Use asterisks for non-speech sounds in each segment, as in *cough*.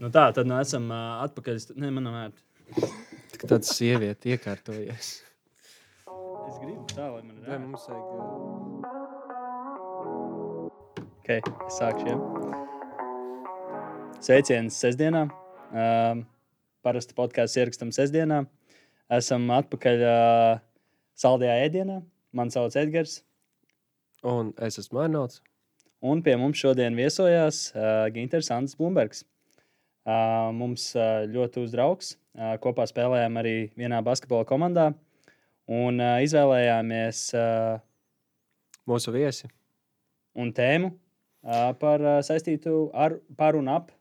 Nu tā, tad nu esam uh, atpakaļ. Nē, man nav vērts. Tik tāds sieviete iekārtojies. Es gribu tā, lai man ir vērts. mums vajag... Ok, es sākšu. Ja? Sveiciens sestdienā. Um, parasti podkāsts ierakstam sestdienā. Esam atpakaļ uh, saldajā ēdienā. Mani sauc Edgars. Un es esmu Arnolds. Un pie mums šodien viesojās uh, Ginters Andris Blūmbergs. Mums ļoti uzdraugs. Uh, kopā spēlējām arī vienā basketbola komandā. Un izvēlējāmies Mūsu viesi. un tēmu par saistītu ar par un ap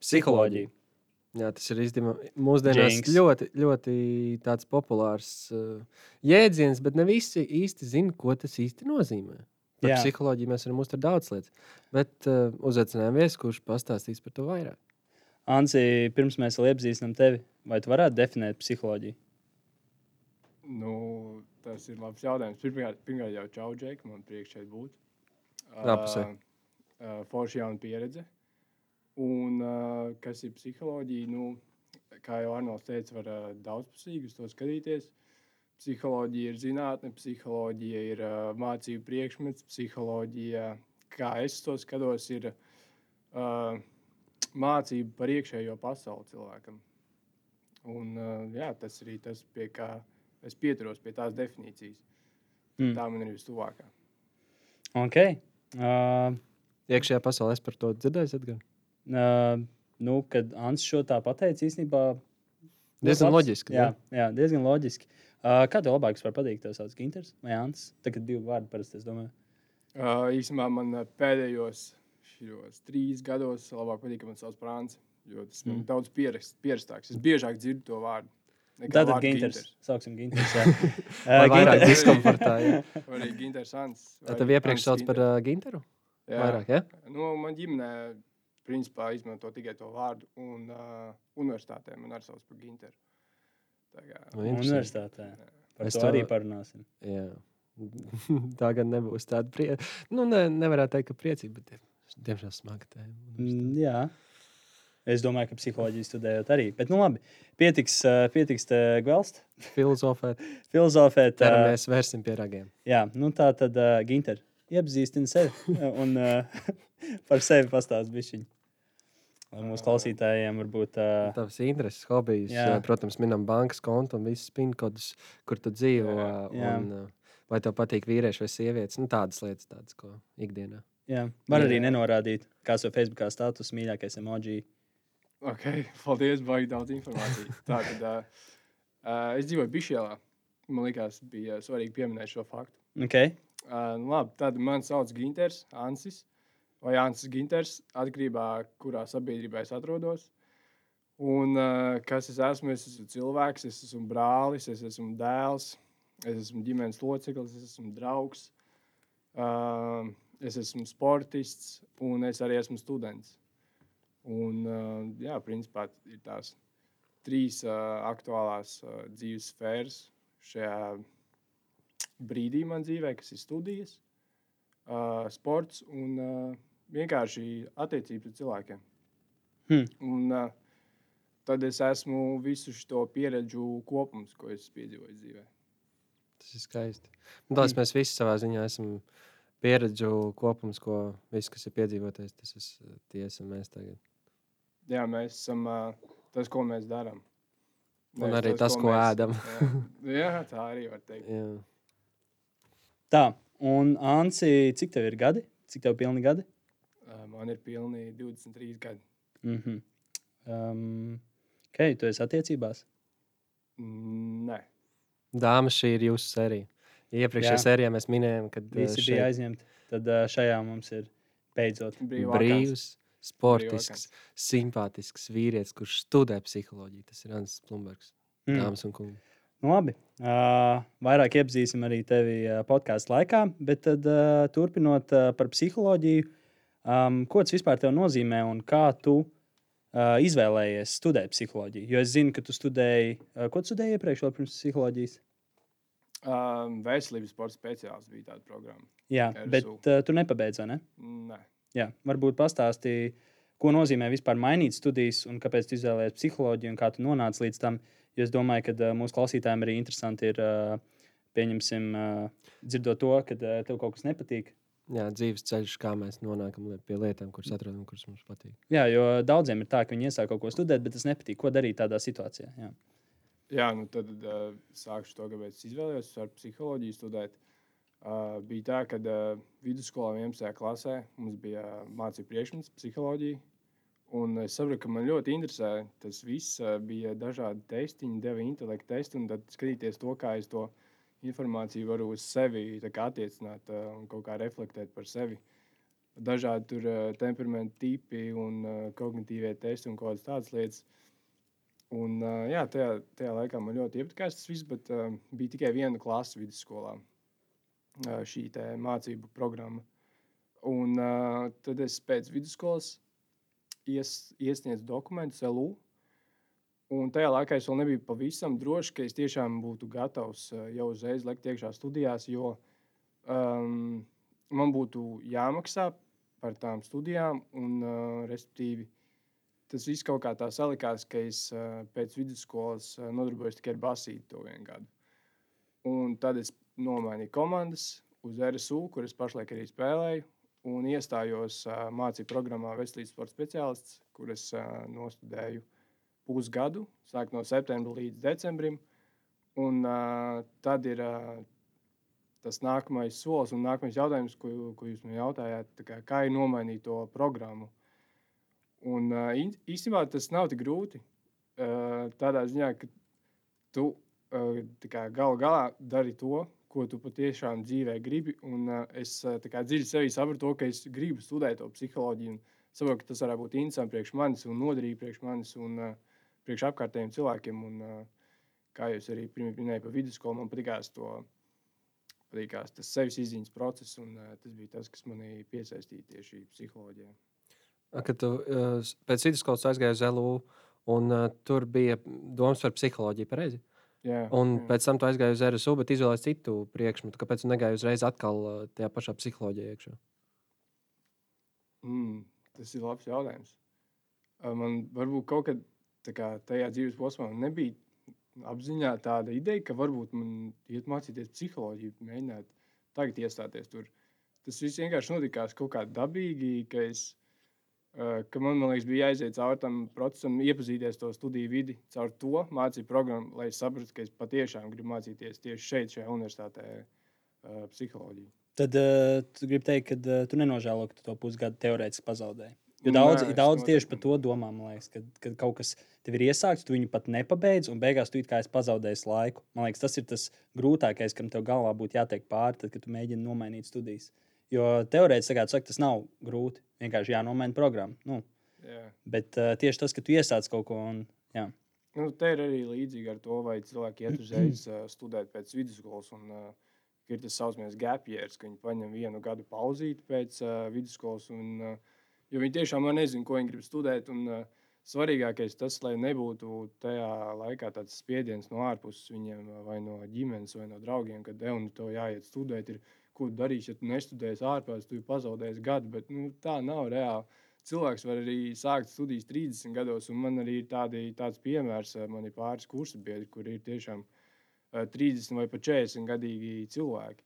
psiholoģiju. Jā, tas ir izdevums. Mūsdienās Jinx. ļoti, ļoti tāds populārs uh, jēdziens, bet ne visi īsti zina, ko tas īsti nozīmē. Par Jā. psiholoģiju mēs varam uztvert daudz lietas, bet uh, uzaicinājām viesi, kurš pastāstīs par to vairāk. Ansi, pirms mēs iepazīstinām tevi, vai tu varētu definēt psiholoģiju? Nu, tas ir labs jautājums. Pirmkārt, pirmkārt jau čau, Džek, man prieks šeit būt. Apusē. Uh, uh, Forši jauna pieredze. Un uh, kas ir psiholoģija? Nu, kā jau Arnolds teica, var uh, daudzpusīgi uz to skatīties. Psiholoģija ir zinātne, psiholoģija ir uh, mācību priekšmets, psiholoģija, kā es to skatos, ir uh, mācība par iekšējo pasauli cilvēkam. Un, uh, jā, tas arī tas, pie kā es pieturos pie tās definīcijas. Mm. Tā man ir vistuvākā. Ok. Uh, Iekšējā pasaulē es par to dzirdēju, Edgars. uh, nu, kad Ansis šo tā pateica, īstenībā Diezgan labs. loģiski. Jā, ne? jā, diezgan loģiski. Uh, kā tev labāk var patikt? Tev sauc Ginters vai Ansis? Tagad divi vārdi parasti, es domāju. Uh, īsumā man pēdējos šos trīs gados labāk patīk, ka man sauc par Ansi. Jo tas man Mm. mm. daudz pierast, pierastāks. Es biežāk dzirdu to vārdu. Tātad vārdu Ginters. Sauksim Ginters. jā. *laughs* Vai Uh, vairāk Ginter- diskomfortā? jā. *laughs* Vai arī Ginters Ans. Tā Tev iepriekš sauc par uh, Ginteru? Jā. Vairāk, ja? Nu, man ģimenē principā izmanto tikai to vārdu. Un uh, universitātē man arī sauc par Ginteru. Tā kā, Nu. Universitātē. Par Es to to- arī parunāsim. Jā. *laughs* Tā gan nebūs tāda priecīga. Nu, ne, nevarētu teikt, ka priecīga, bet diemžēl smaga tēma. Mm, jā. Es domāju, ka psiholoģiju studējot arī. Bet, nu, labi. Pietiks, uh, pietiks te gvelst, Filozofēt, *laughs* filozofēt. Uh, ķeramies, vērsim pie ragiem. jā, nu tā tad uh, Ginter. Iepazīstina sevi *laughs* un uh, *laughs* par sevi pastāst bišķiņu. Lai mūsu klausītājiem varbūt. Uh, Tavs intereses, hobijs, Jā. protams, minam bankas kontu un visus pinkodus, kur tu dzīvo. Jā. Jā. Un, uh, vai tev patīk vīrieši vai sievietes? Nu, tādas lietas, tādas, ko ikdienā. Jā, var Jā. arī nenorādīt, kāds ir Facebookā status, mīļākais emoji. Ok, *laughs* paldies, baigi daudz informācijas. Tā tad uh, uh, es dzīvoju Bišēlā. Man liekas, bija svarīgi pieminēt šo faktu. Okay. Uh, labi, tad man sauc Ginters, Ansis vai Ansis Ginters, atkarībā no kurā sabiedrībā es atrodos. Un uh, kas es esmu? Es esmu cilvēks, es esmu brālis, es esmu dēls, es esmu ģimenes loceklis, es esmu draugs, uh, es esmu sportists un es arī esmu students. Un, uh, jā, principā ir tās trīs uh, aktuālās uh, dzīves sfēras šajā brīdī man dzīvē, kas ir studijas, uh, sports un uh, vienkārši attiecības ar cilvēkiem. Hmm. Un, uh, tad es esmu visu šo pieredžu kopums, ko es piedzīvoju dzīvē. Tas ir skaisti. Un tās mēs visi savā ziņā esam pieredžu kopums, ko viss, kas ir piedzīvotais, tas es, tie esam mēs tagad. Jā, mēs esam uh, tas, ko mēs darām. Un arī tas, ko ēdam. *laughs* jā, jā, tā arī var teikt. Jā. Tā, un Ansi, cik tev ir gadi? Cik tev ir pilni gadi? Uh, man ir pilni 23 gadi. Mm -hmm. um, ok, tu esi attiecībās. Nē, Dāmas, šī ir jūsu sērija. Iepriekšējā Jā. sērijā mēs minējām, ka Visi bija aizņemti. Tad uh, šajā mums ir beidzot. brīvs, sportisks, simpātisks vīrietis, kurš studē psiholoģiju. Tas ir Ansis Plumbergs. Mm. Dāmas un kungi. Nu, labi. Uh, vairāk iepazīsim arī tevi uh, podkāstu laikā, bet tad, uh, turpinot uh, par psiholoģiju, um, ko tas vispār tev nozīmē un kā tu uh, izvēlējies studēt psiholoģiju? Jo es zinu, ka tu studēji, uh, ko tu studēji iepriekš, vēl pirms psiholoģijas. Um, veselības sporta speciālists bija tāda programma. Jā, RSU. bet uh, tu nepabeidzi, vai ne? Nē, Jā, varbūt pastāstīji, ko nozīmē vispār mainīt studijas un kāpēc tu izvēlējies psiholoģiju un kā tu nonāci līdz tam. Jo es domāju, ka uh, mūsu klausītājiem arī interesanti ir, uh, pieņemsim, uh, dzirdot to, ka uh, tev kaut kas nepatīk. Jā, dzīves ceļš, kā mēs nonākam pie lietām, kuras atrodam, kuras mums patīk. Jā, jo daudziem ir tā, ka viņi iesāk kaut ko studēt, bet tas nepatīk. Ko darīt tādā situācijā? Jā. Jā, nu tad uh, sākšu to, kāpēc es izvēlējos ar psiholoģiju studēt. Uh, bija tā, ka uh, vidusskolā 11. klasē mums bija uh, mācību priekšmets psiholoģija. Un es saprotu, ka man ļoti interesē tas viss. Uh, bija dažādi testiņi, deva intelekta testi, un tad skatīties to, kā es to informāciju varu uz sevi attiecināt uh, un kaut kā reflektēt par sevi. Dažādi tur uh, temperamentu tipi un uh, kognitīvie testi un kaut kādas tādas lietas. Un, uh, jā, tajā, tajā laikā man ļoti iepatikās tas viss, bet uh, bija tikai viena klase vidusskolā, uh, šī mācību programma. Un uh, tad es pēc vidusskolas ies, iesniedzu dokumentus LU. Un tajā laikā es vēl nebiju pavisam drošs, ka es tiešām būtu gatavs uh, jau uzreiz lekt iekšā studijās, jo um, man būtu jāmaksā par tām studijām, un, uh, respektīvi, tas viss kaut kā tā salikās, ka es pēc vidusskolas nodarbojos tikai ar basītu to vienu gadu. Un tad es nomainīju komandas uz RSU, kuras pašlaik arī spēlēju, un iestājos mācību programmā Veselības sporta speciālists, kuras uh, nostudēju pusgadu, sāk no septembra līdz decembrim. Un tad ir tas nākamais solis un nākamais jautājums, ko, ko jūs man jautājāt, tā kā, kā ir nomainīt to programmu. Un īstenībā tas nav tik grūti. Tādā ziņā, ka tu galu galā dari to, ko tu patiešām dzīvē gribi. Un, uh, es kā dziļi sevī sapratu, to, ka es gribu studēt to psiholoģiju. Saprotu, ka tas varētu būt interesanti priekš manis un noderīgi priekš manis un uh, priekš apkārtējiem cilvēkiem. Un, uh, kā jūs arī minējāt par vidusskolu, man patīkās to. Patīkās tas sevis izziņas process, un uh, tas bija tas, kas manī piesaistīja tieši psiholoģijā. Kad tu uh, pēc vidusskolas aizgāji uz LU, un uh, tur bija domas par psiholoģiju, pareizi? Jā, Un jā. pēc tam tu aizgāji uz RSU, bet izvēlējies citu priekšmetu. Kāpēc tu negāji uzreiz atkal uh, tajā pašā psiholoģijā iekšā? Mm, tas ir labs jautājums. Man varbūt kaut kad kā, tajā dzīves posmā nebija apziņā tāda ideja, ka varbūt man iet mācīties psiholoģiju, mēģināt tagad iestāties tur. Tas viss vienkārši notikās kaut kā dabīgi, ka, es, ka man, man liekas, bija jāiziet cauri tam procesam, iepazīties to studiju vidi, caur to mācību programmu, lai saprastu, ka es patiešām gribu mācīties tieši šeit, šajā universitātē, uh, psiholoģiju. Tad uh, tu gribi teikt, ka uh, tu nenožēlo, ka tu to pusgadu teorētiski pazaudēji. Jo Nē, daudz, es daudz tieši noteikti par to domā, man liekas, kad, kad kaut kas tev ir iesākts, tu viņu pat nepabeidz, un beigās tu kā esi pazaudējis laiku. Man liekas, tas ir tas grūtākais, kam tev galvā būtu jātiek pāri, tad, kad tu mēģini nomainīt studijas. Jo teorētiski, kā tu saki, tas nav grūti. Vienkārši jānomaina programma. Nu, Jā. bet uh, tieši tas, ka tu iesāc kaut ko, un jā, Nu, te ir arī līdzīgi ar to, vai cilvēki iet uzreiz *clears throat* uh, studēt pēc vidusskolas. Un, uh, ir tas saucamais gap years, ka viņi paņem vienu gadu pauzīti pēc uh, vidusskolas. Un, uh, jo viņi tiešām nezina, ko viņi grib studēt. Un, uh, svarīgākais tas, lai nebūtu tajā laikā tāds spiediens no ārpuses viņiem, vai no ģimenes, vai no draugiem, kad tev nu, jāiet studēt. Ir, ko darīsi, ja tu nestudēsi ārpus, tu pazaudēsi gadu. Bet nu, tā nav reāli cilvēks var arī sākt studijas 30 gados, un man arī ir tādi, tāds piemērs. eh, Man ir pāris kursu biedri, kur ir tiešām eh, 30 vai pat 40 gadīgi cilvēki.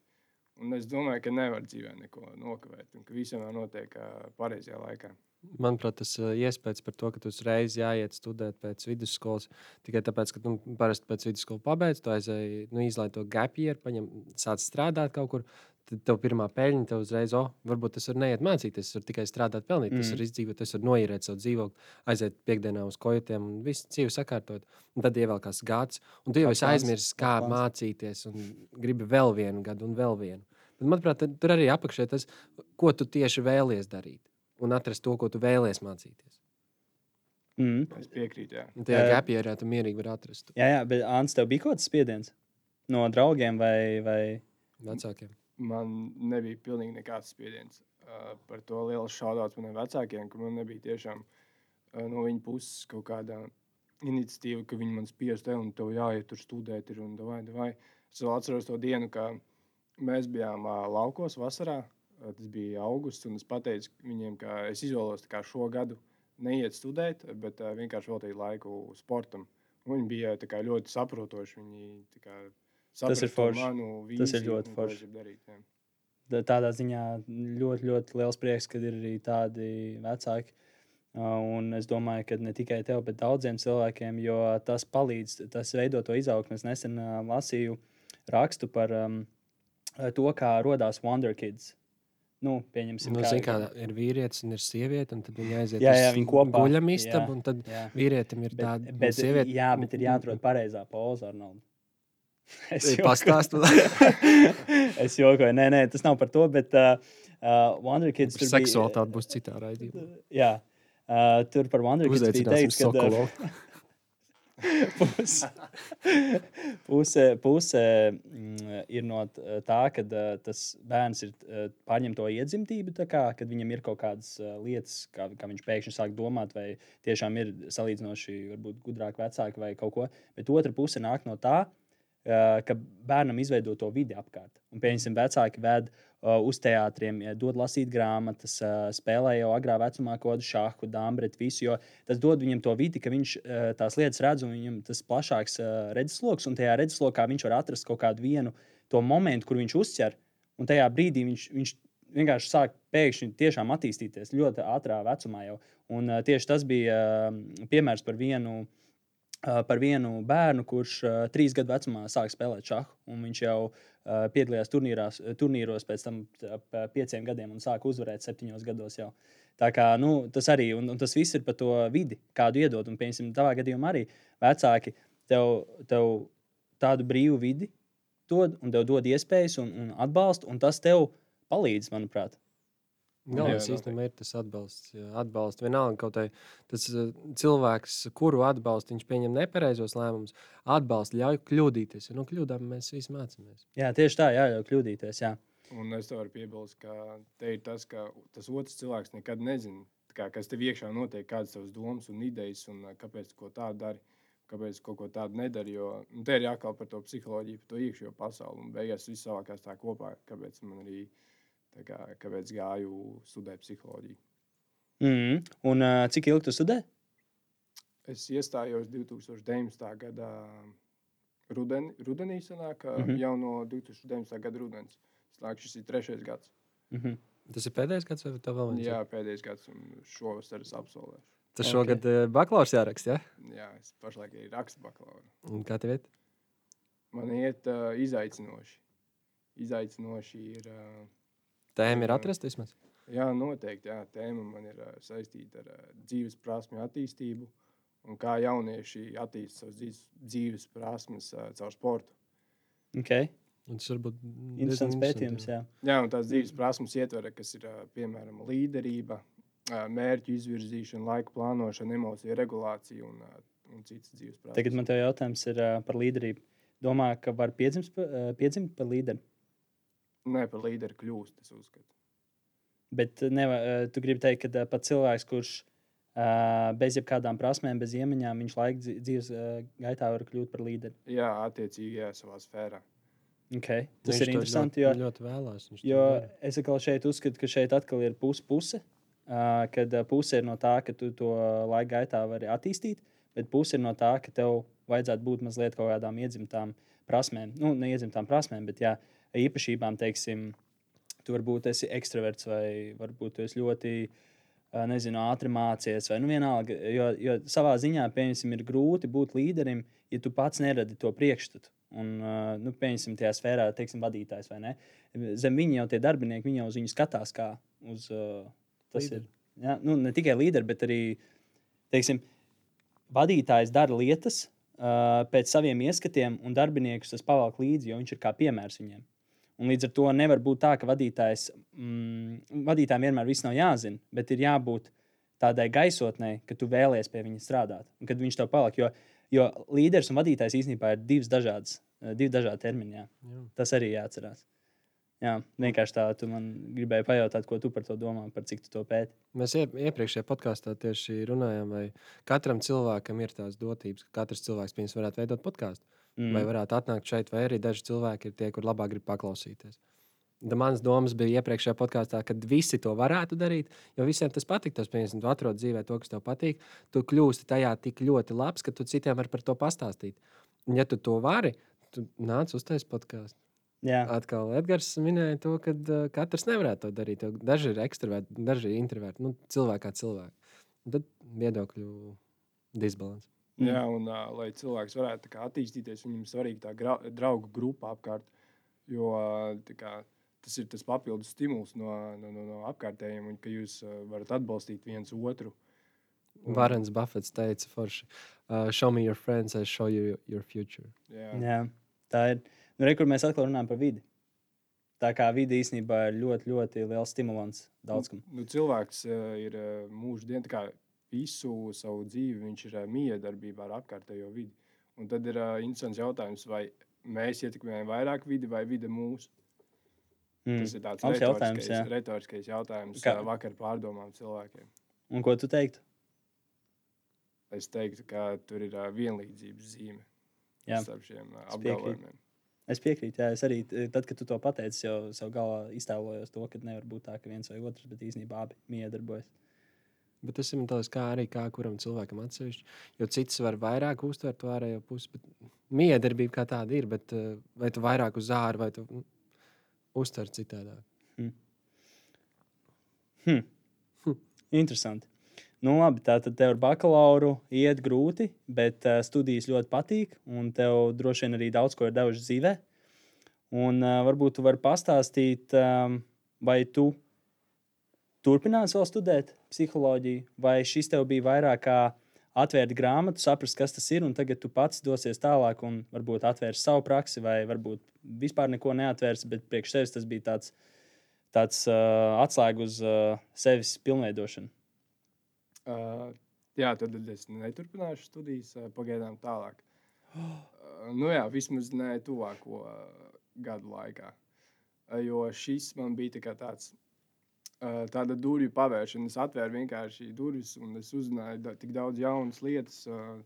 Un es domāju, ka nevar dzīvē neko nokavēt, un ka visam jau notiek eh, pareizajā laikā. Manuprāt, tas iespējas par to, ka tu uzreiz jāiet studēt pēc vidusskolas. Tikai tāpēc, ka nu, parasti pēc vidusskolas pabeigts, tu aizēji, nu, izlaiž to gapieru, paņem, sāc strādāt kaut kur. Tad tev pirmā peļņa, tev uzreiz, oh, varbūt tas var neiet mācīties, tas var tikai strādāt, pelnīt, mm. tas var izdzīvot, tas var noīrēt savu dzīvokli, aiziet piekdienā uz kojotiem un visu dzīvi sakārtot. Un tad ievelkās gads, un tu jau esi aizmirsis, kā plāns. mācīties, un gribi vēl vienu gadu un vēl vienu. Bet, manuprāt, tur arī apakšē tas, ko tu tieši vēlies darīt un atrast to, ko tu vēlies mācīties. mm. Es piekrītu. Jā. Tajā Eh, gapierā tu mierīgi vari atrast jā, jā, bet Ants, tev bija kaut kāds spiediens no draugiem vai. vai... vecākiem. Man nebija pilnīgi nekāds spiediens uh, par to lielu šaudāts maniem vecākiem, ka man nebija tiešām uh, no viņa puses kaut kāda iniciatīva, ka viņi man spiež te un tev jāiet tur studēt. Ir, un, davai, davai. Es vēl atceros to dienu, kad mēs bijām uh, laukos vasarā. Uh, tas bija augusts, un es pateicu viņiem, ka es izvēlos kā šo gadu neiet studēt, bet uh, vienkārši veltīt laiku sportam. Un Viņi bija kā, ļoti saprotoši. Viņi tā kā, Tas ir forši. manu Tas ir ļoti forši. Darīt. Tā- Tādā ziņā ļoti, ļoti liels prieks, ka ir arī tādi vecāki. Un es domāju, ka ne tikai tev, bet daudziem cilvēkiem, jo tas palīdz, tas veido to izaugsmu. Es nesen lasīju rakstu par um, to, kā radās Wonder Kids. Nu, pieņemsim, Nu, zin, kā, ir vīrietis un ir sieviete, un tad viņi aiziet Jā, uz jā, viņi kopā. guļam Jā. istabu, un tad Jā. vīrietim ir Bet, tāda bet, sieviete. jā, bet ir jāatrod pareizā poza, Arnold. *laughs* Es pastāstu. *laughs* es jokoju, nē, nē, tas nav par to, bet uh, uh, Wonder Kids tur bija- Seksualitāte būs citā raidījumā. Jā, uh, tur par Wonder Kids bija teikts, ka uh, Sokolovu. *laughs* puse, puse, puse mm, ir no tā, ka uh, tas bērns ir uh, pārņem to iedzimtību, kā, kad viņam ir kaut kādas lietas, kā, kā viņš pēkšņi sāk domāt, vai tiešām ir salīdzinoši varbūt, gudrāk vecāki vai kaut ko. Bet otra puse nāk no tā, uh, ka bērnam izveido to vidi apkārt. Un, pieņemsim, vecāki ved uh, uz teātriem, ja, dod lasīt grāmatas, uh, spēlē jau agrā vecumā kaut kādu šāhu, dāmbret, visu. Jo tas dod viņam to vidi, ka viņš uh, tās lietas redz, un viņam tas plašāks redzesloks, un tajā redzeslokā viņš var atrast kaut kādu vienu to momentu, kur viņš uztver. Un tajā brīdī viņš, viņš vienkārši sāk pēkšņi tiešām attīstīties ļoti ātrā vecumā. Jau. Un, tieši tas bija piemērs par vienu, uh, par vienu bērnu, kurš trīs gadu vecumā sāk spēlēt šāhu. un Viņš jau piedalījās turnīrās, turnīros pēc tam pieciem gadiem un sāk uzvarēt septiņos gados. Jau. Tā kā, nu, tas arī un, un tas viss ir par to vidi, kādu iedod. Un, piemēram, tavā gadījumā arī vecāki tev, tev tādu brīvu vidi dod un tev dod iespējas un, un atbalstu, un tas tev palīdz, manuprāt. Galvenais Jā, īstenībā ir tas atbalsts. jā, Atbalsts vienalga kaut vai tas uh, cilvēks, kuru atbalsta, viņš pieņem nepareizos lēmumus, atbalsta, ļauj kļūdīties. Jo no kļūdām mēs visi mācāmies. Jā, tieši tā, jāļauj kļūdīties. Jā. Un es varu piebilst, ka te ir tas, ka tas otrs cilvēks nekad nezina, kā, kas tev iekšā notiek, kādas tavas domas un idejas, un ā, kāpēc tu ko tādu dari, kāpēc kaut ko tādu nedari. Jo nu, te ir jākal par to psiholoģiju, par to iekšējo pasauli. Un beigās viss savākās tā kopā, kāpēc man arī tā kā, kāpēc gāju studēt psiholoģiju. Mm. Un uh, cik ilgi tu studē? Es iestājos 2019. gada rudenī, rudenī sanāk, mm -hmm. jau no 2019. gada rudens. Slāk, šis ir trešais gads. Mm -hmm. Tas ir pēdējais gads, vai tev vēl viens? Jā, pēdējais gads, un šovasar es absolvēšu. Tas šogad okay. bakalaurs jāraksta. Ja? Jā, es pašlaik arī rakstu bakalauru. Un Kā tev iet? Man iet uh, izaicinoši. Izaicinoši ir. Uh, Tēma ir Jā. atrast vismaz. jā, noteikti. Jā, tēma man ir uh, saistīta ar uh, dzīves prasmju attīstību un kā jaunieši attīstīja savas dzīves, dzīves prasmes uh, caur sportu. Okay. Un tas varbūt Interesants diezgan pētījums. Jā. Jā, un tās dzīves prasmes ietver, kas ir piemēram līderība, mērķu izvirzīšana, laika plānošana, emociju regulācija un, un citas dzīves prasmes. Tagad man te jautājums ir par līderību. Domā, ka var piedzimt, piedzimt par līderi. Nē, par līderi kļūst, es uzskatu. Bet uh, neva, uh, tu gribi teikt, ka uh, pat cilvēks, kurš uh, bez jebkādām prasmēm, bez iemaņām, viņš laika dzīves uh, gaitā var kļūt par līderi. Jā, attiecīgi, jā, savā sfērā. Okay. Tas Viņš ir to interesanti. Ļoti, Jo, ļoti vēlās. Jo es atkal šeit uzskatu, ka šeit atkal ir puse puse. Uh, kad uh, puse ir no tā, ka tu to laika gaitā vari attīstīt, bet puse ir no tā, ka tev vajadzētu būt mazliet kaut kādām iedzimtām prasmēm. Nu, ne iedzimtām prasmēm, bet jā, īpašībām, teiksim, tu varbūt esi ekstraverts vai varbūt tu esi ļoti. Nezinu, ātri mācīties, vai nu vienalga. Jo, jo savā ziņā, piemēram, ir grūti būt līderim, ja tu pats neradi to priekšstatu. Un, nu, piemēram, tajā sfērā, teiksim, vadītājs vai ne zem viņa jau tie darbinieki, viņi jau uz viņu skatās kā uz tas Līderi. ir. Ja? Nu, ne tikai līderi, bet arī teiksim, vadītājs dara lietas uh, pēc saviem ieskatiem, un darbiniekus tas pavalk līdzi, jo viņš ir kā piemērs viņiem. Un līdz ar to nevar būt tā, ka vadītājs, mm, vadītājiem vienmēr viss nav jāzina, bet ir jābūt tādai gaisotnei, ka tu vēlies pie viņa strādāt, un kad viņš tev paliek. Jo, jo līderis un vadītājs īstenībā ir divas dažādas, uh, divi dažādi termini. Jā. Jā. Tas arī jāatcerās. Jā, vienkārši tā, tu man gribēji pajautāt, ko tu par to domā, par cik tu to pēti. Mēs ie- iepriekšējā podkāstā tieši runājām, vai katram cilvēkam ir tās dotības, ka katrs cilvēks pirms varētu veidot podkāstu. Mm. Vai varētu atnākt šeit, vai arī daži cilvēki ir tie, kur labāk grib paklausīties. Da mans domas bija iepriekšējā podkāstā, kad visi to varētu darīt, jo visiem tas patīk. Tas, piemēram, tu atrod dzīvē to, kas tev patīk. Tu kļūsti tajā tik ļoti labs, ka tu citiem vari par to pastāstīt. Un, ja tu to vari, tu nāc uztaisīt podkāstu. Jā, Atkal Edgars minēja to, ka uh, katrs nevarētu to darīt. Daži ir ekstraverti, daži ir introverti. Nu, cilvēki kā cilvēki. Un Tad viedokļu disbalans. Mm. Jā, un uh, lai cilvēks varētu kā, attīstīties, viņam ir svarīga tā draugu grupa apkārt. Jo kā, tas ir tas papildus stimuls no, no, no, no apkārtējiem, un ka jūs uh, varat atbalstīt viens otru. Un- Varens Buffets teica, forši, uh, show me your friends, I show you your future. Jā, jā. tā ir. Nu, re, kur mēs atkal runājam par vidi. Tā kā vide īstenībā ir ļoti, ļoti liels stimulants daudzkam. Nu, cilvēks uh, ir uh, mūža dienā, kā visu savu dzīvi viņš ir uh, miedarbībā ar apkārtējo vidi. Un tad ir uh, interesants jautājums, vai mēs ietekmējam vairāk vidi vai vide mūsu. Mm. Tas ir tāds Labs jautājums, retoriskais, retoriskais jautājums Kā- Kā? vakar pārdomām cilvēkiem. Un ko tu teiktu? Es teiktu, ka tur ir uh, vienlīdzības zīme Jā. starp šiem uh, apgalvojumiem. Es piekrītu, jā, es arī, tad, kad tu to pateici, jau savā galvā iztēlojos to, ka nevar būt tā, ka viens vai otrs, bet īstenībā abi miedarbojas. Bet tas ir tas, kā arī kā kuram cilvēkam atsevišķi. Jo cits var vairāk uztvert to ārējo pusi. Miedarbība kā tāda ir, bet uh, vai tu vairāk uz ārā, vai tu nu, uztver citādāk. Interesanti. Nu, labi, tā tad tev ar bakalauru iet grūti, bet uh, studijas ļoti patīk, un tev droši vien arī daudz ko ir devuši dzīvē. Un uh, varbūt tu vari pastāstīt, um, vai tu turpināsi vēl studēt psiholoģiju, vai šis tev bija vairāk kā atvērt grāmatu, saprast, kas tas ir, un tagad tu pats dosies tālāk un varbūt atvērsi savu praksi, vai varbūt vispār neko neatvērsi, bet priekš sevis tas bija tāds, tāds uh, atslēga uz uh, sevis pilnveidošanu. Uh, jā, tad es neturpināšu studijas uh, pagaidām tālāk. Uh, nu jā, vismaz ne tuvāko uh, gadu laikā. Uh, jo šis man bija tā tāds. Uh, Tāda durvju pavēršana. Es atvēru vienkārši durvis, un es uzzināju tik daudz jaunas lietas, uh,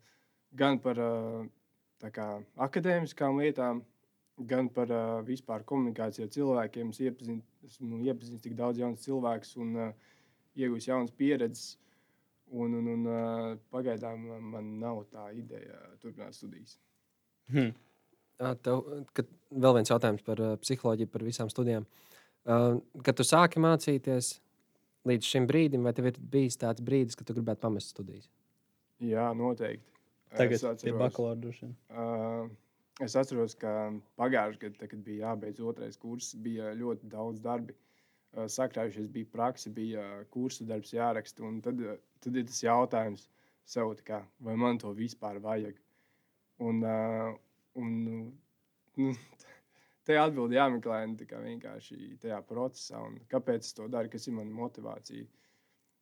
gan par tā kā, akadēmiskām lietām, gan par vispār komunikāciju ar cilvēkiem. Es iepazinu, esmu iepazinis tik daudz jaunas cilvēkus un uh, iegūst jaunas pieredzes. Un, un, un pagaidām man nav tā ideja turpināt studijas. Hmm. Tev, kad, vēl viens jautājums par psiholoģiju, par visām studijām. Uh, kad tu sāki mācīties līdz šim brīdim, vai tev ir bijis tāds brīdis, kad tu gribētu pamest studijas? Jā, noteikti. Tagad es atceros, bakalaura uh, es atceros, ka pagājušajā gadā, kad bija jābeidz otrais kurs, bija ļoti daudz darbi. Uh, sakrājušies, bija praksa, bija uh, kursu darbs jāraksta. un Tad, uh, tad ir tas jautājums sev, kā, vai man to vispār vajag. Un, uh, un, nu, *laughs* te atbildi jāmeklē vienkārši tajā procesā, un kāpēc es to daru, kas ir mana motivācija.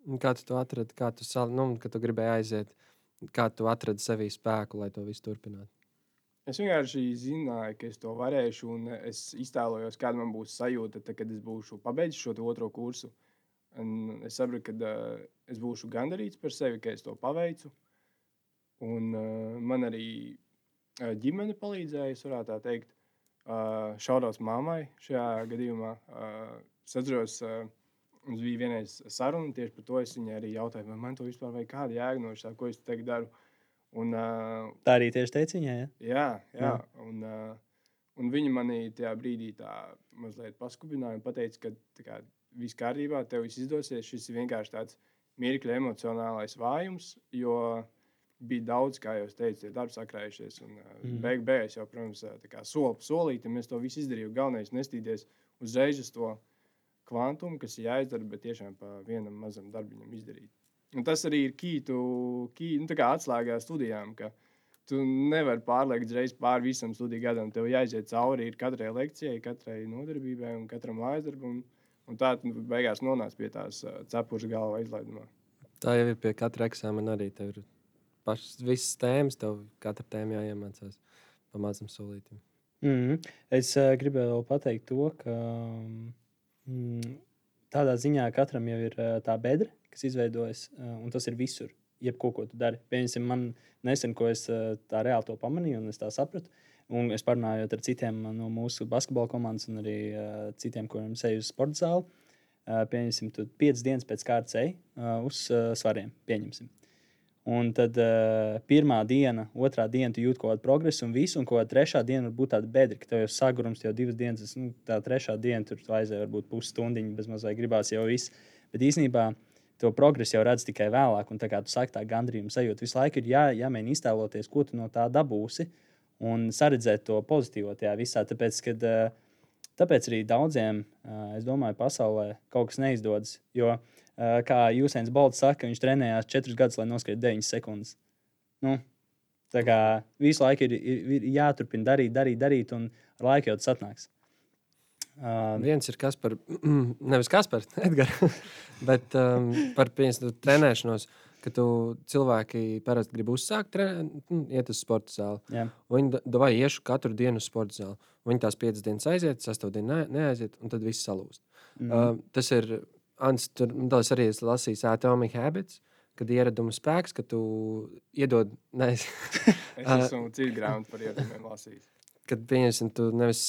Un Kā tu to atradi, kā tu, sal, nu, tu gribēji aiziet, kā tu atradi sevī spēku, lai to visu turpinātu? Es vienkārši zināju, ka es to varēšu, un es iztēlojos, kāda man būs sajūta, tad, kad es būšu pabeidzis šo otro kursu. Un es saprotu, ka uh, es būšu gandarīts par sevi, ka es to paveicu. Un uh, man arī uh, ģimene palīdzēja, es varētu tā teikt. Šaudās mammai šajā gadījumā. Es atceros, mums bija vienreiz saruna tieši par to. Es viņai arī jautāju, vai man to vispār vajag kāda jēga no šā, ko es tagad daru. Un, uh, Tā arī tieši teica viņai. Ja? Jā, jā. Jā. Un, uh, un viņa manī tajā brīdī tā mazliet paskubināja un teica, ka kā, viss kārtībā, tev viss izdosies. Šis ir vienkārši tāds mirkļa emocionālais vājums, jo bija daudz, kā jau teicu, tie darbi sakrājušies. Un Mhm. beig beigās jau, protams, uh, soli pa solītam es to visu izdarīju. Galvenais ir nestīties uzreiz uz to kvantumu, kas ir jāizdara, bet tiešām pa vienam mazam darbiņam izdarīt. Un tas arī ir kītu, kī, nu, atslēgā studijām. Ka, Tu nevari pārliekt uzreiz pāri visam studiju gadam. Tev jāiziet cauri ir katrai lekcijai, katrai nodarbībai un katram mājas darbam. Un tā tu beigās nonāc pie tās uh, cepures galvā izlaidumā. Tā jau ir pie katra eksāmena arī. Tev ir pašas visas tēmas, tev katra tēma jāiemācās pa mazam solītam. Mm -hmm. Es uh, gribēju pateikt to, ka mm, tādā ziņā katram jau ir uh, tā bedra, kas izveidojas, uh, un tas ir visur. jebko, ko tu dari. Piemēram, man nesen, ko es uh, tā reāli to pamanīju, un es tā sapratu. Un es parunāju ar citiem no mūsu basketbola komandas, un arī uh, citiem, kuriem eju uz sporta zāli. Uh, pieņemsim, tu piecas dienas pēc kārtas ej uh, uz uh, svariem. Pieņemsim. Un tad uh, pirmā diena, otrā diena, tu jūti kaut kādu progresu, un visu, un kāda trešā diena var būt tāda bedra, ka tev jau sagurums jau divas dienas, nu, tā trešā diena tur aizēja varbūt pusstundiņu, bez mazliet gribās jau viss. Bet īsnībā to progresu jau redz tikai vēlāk, un tā kā tu saki, tā gandrījuma sajūta visu laiku ir jā, jāmēģina iztēloties, ko tu no tā dabūsi, un saredzēt to pozitīvo tajā visā. Tāpēc, kad, uh, tāpēc arī daudziem, uh, es domāju, pasaulē kaut kas neizdodas. Jo, uh, kā Jūsēns Bolts saka, viņš trenējās četrus gadus, lai noskrietu 9 sekundes. Nu, tā kā visu laiku ir, ir, ir jāturpina darīt, darīt, darīt, un ar laiku jau tas atnāks. Uh, Viens ir kas par, *clears throat* nevis kas par *laughs* Edgars, bet um, par piemēram, trenēšanos. Ka tu cilvēki parasti grib uzsākt, trenēt, nu, iet uz sporta zāli. Jā. Viņi vai iešu katru dienu uz sporta zāli. Viņi tās piecas dienas aiziet, sastāvdaļa ne, neaiziet, un tad viss salūst. Mm uh, tas ir Ants, tur tas arī ir lasījis Atomic Habits. Kad ieraduma spēks, ka tu iedod. *laughs* Ne, es esmu citu grāmatu par ieradumiem lasījis. Kad pieņemsim, tu nevis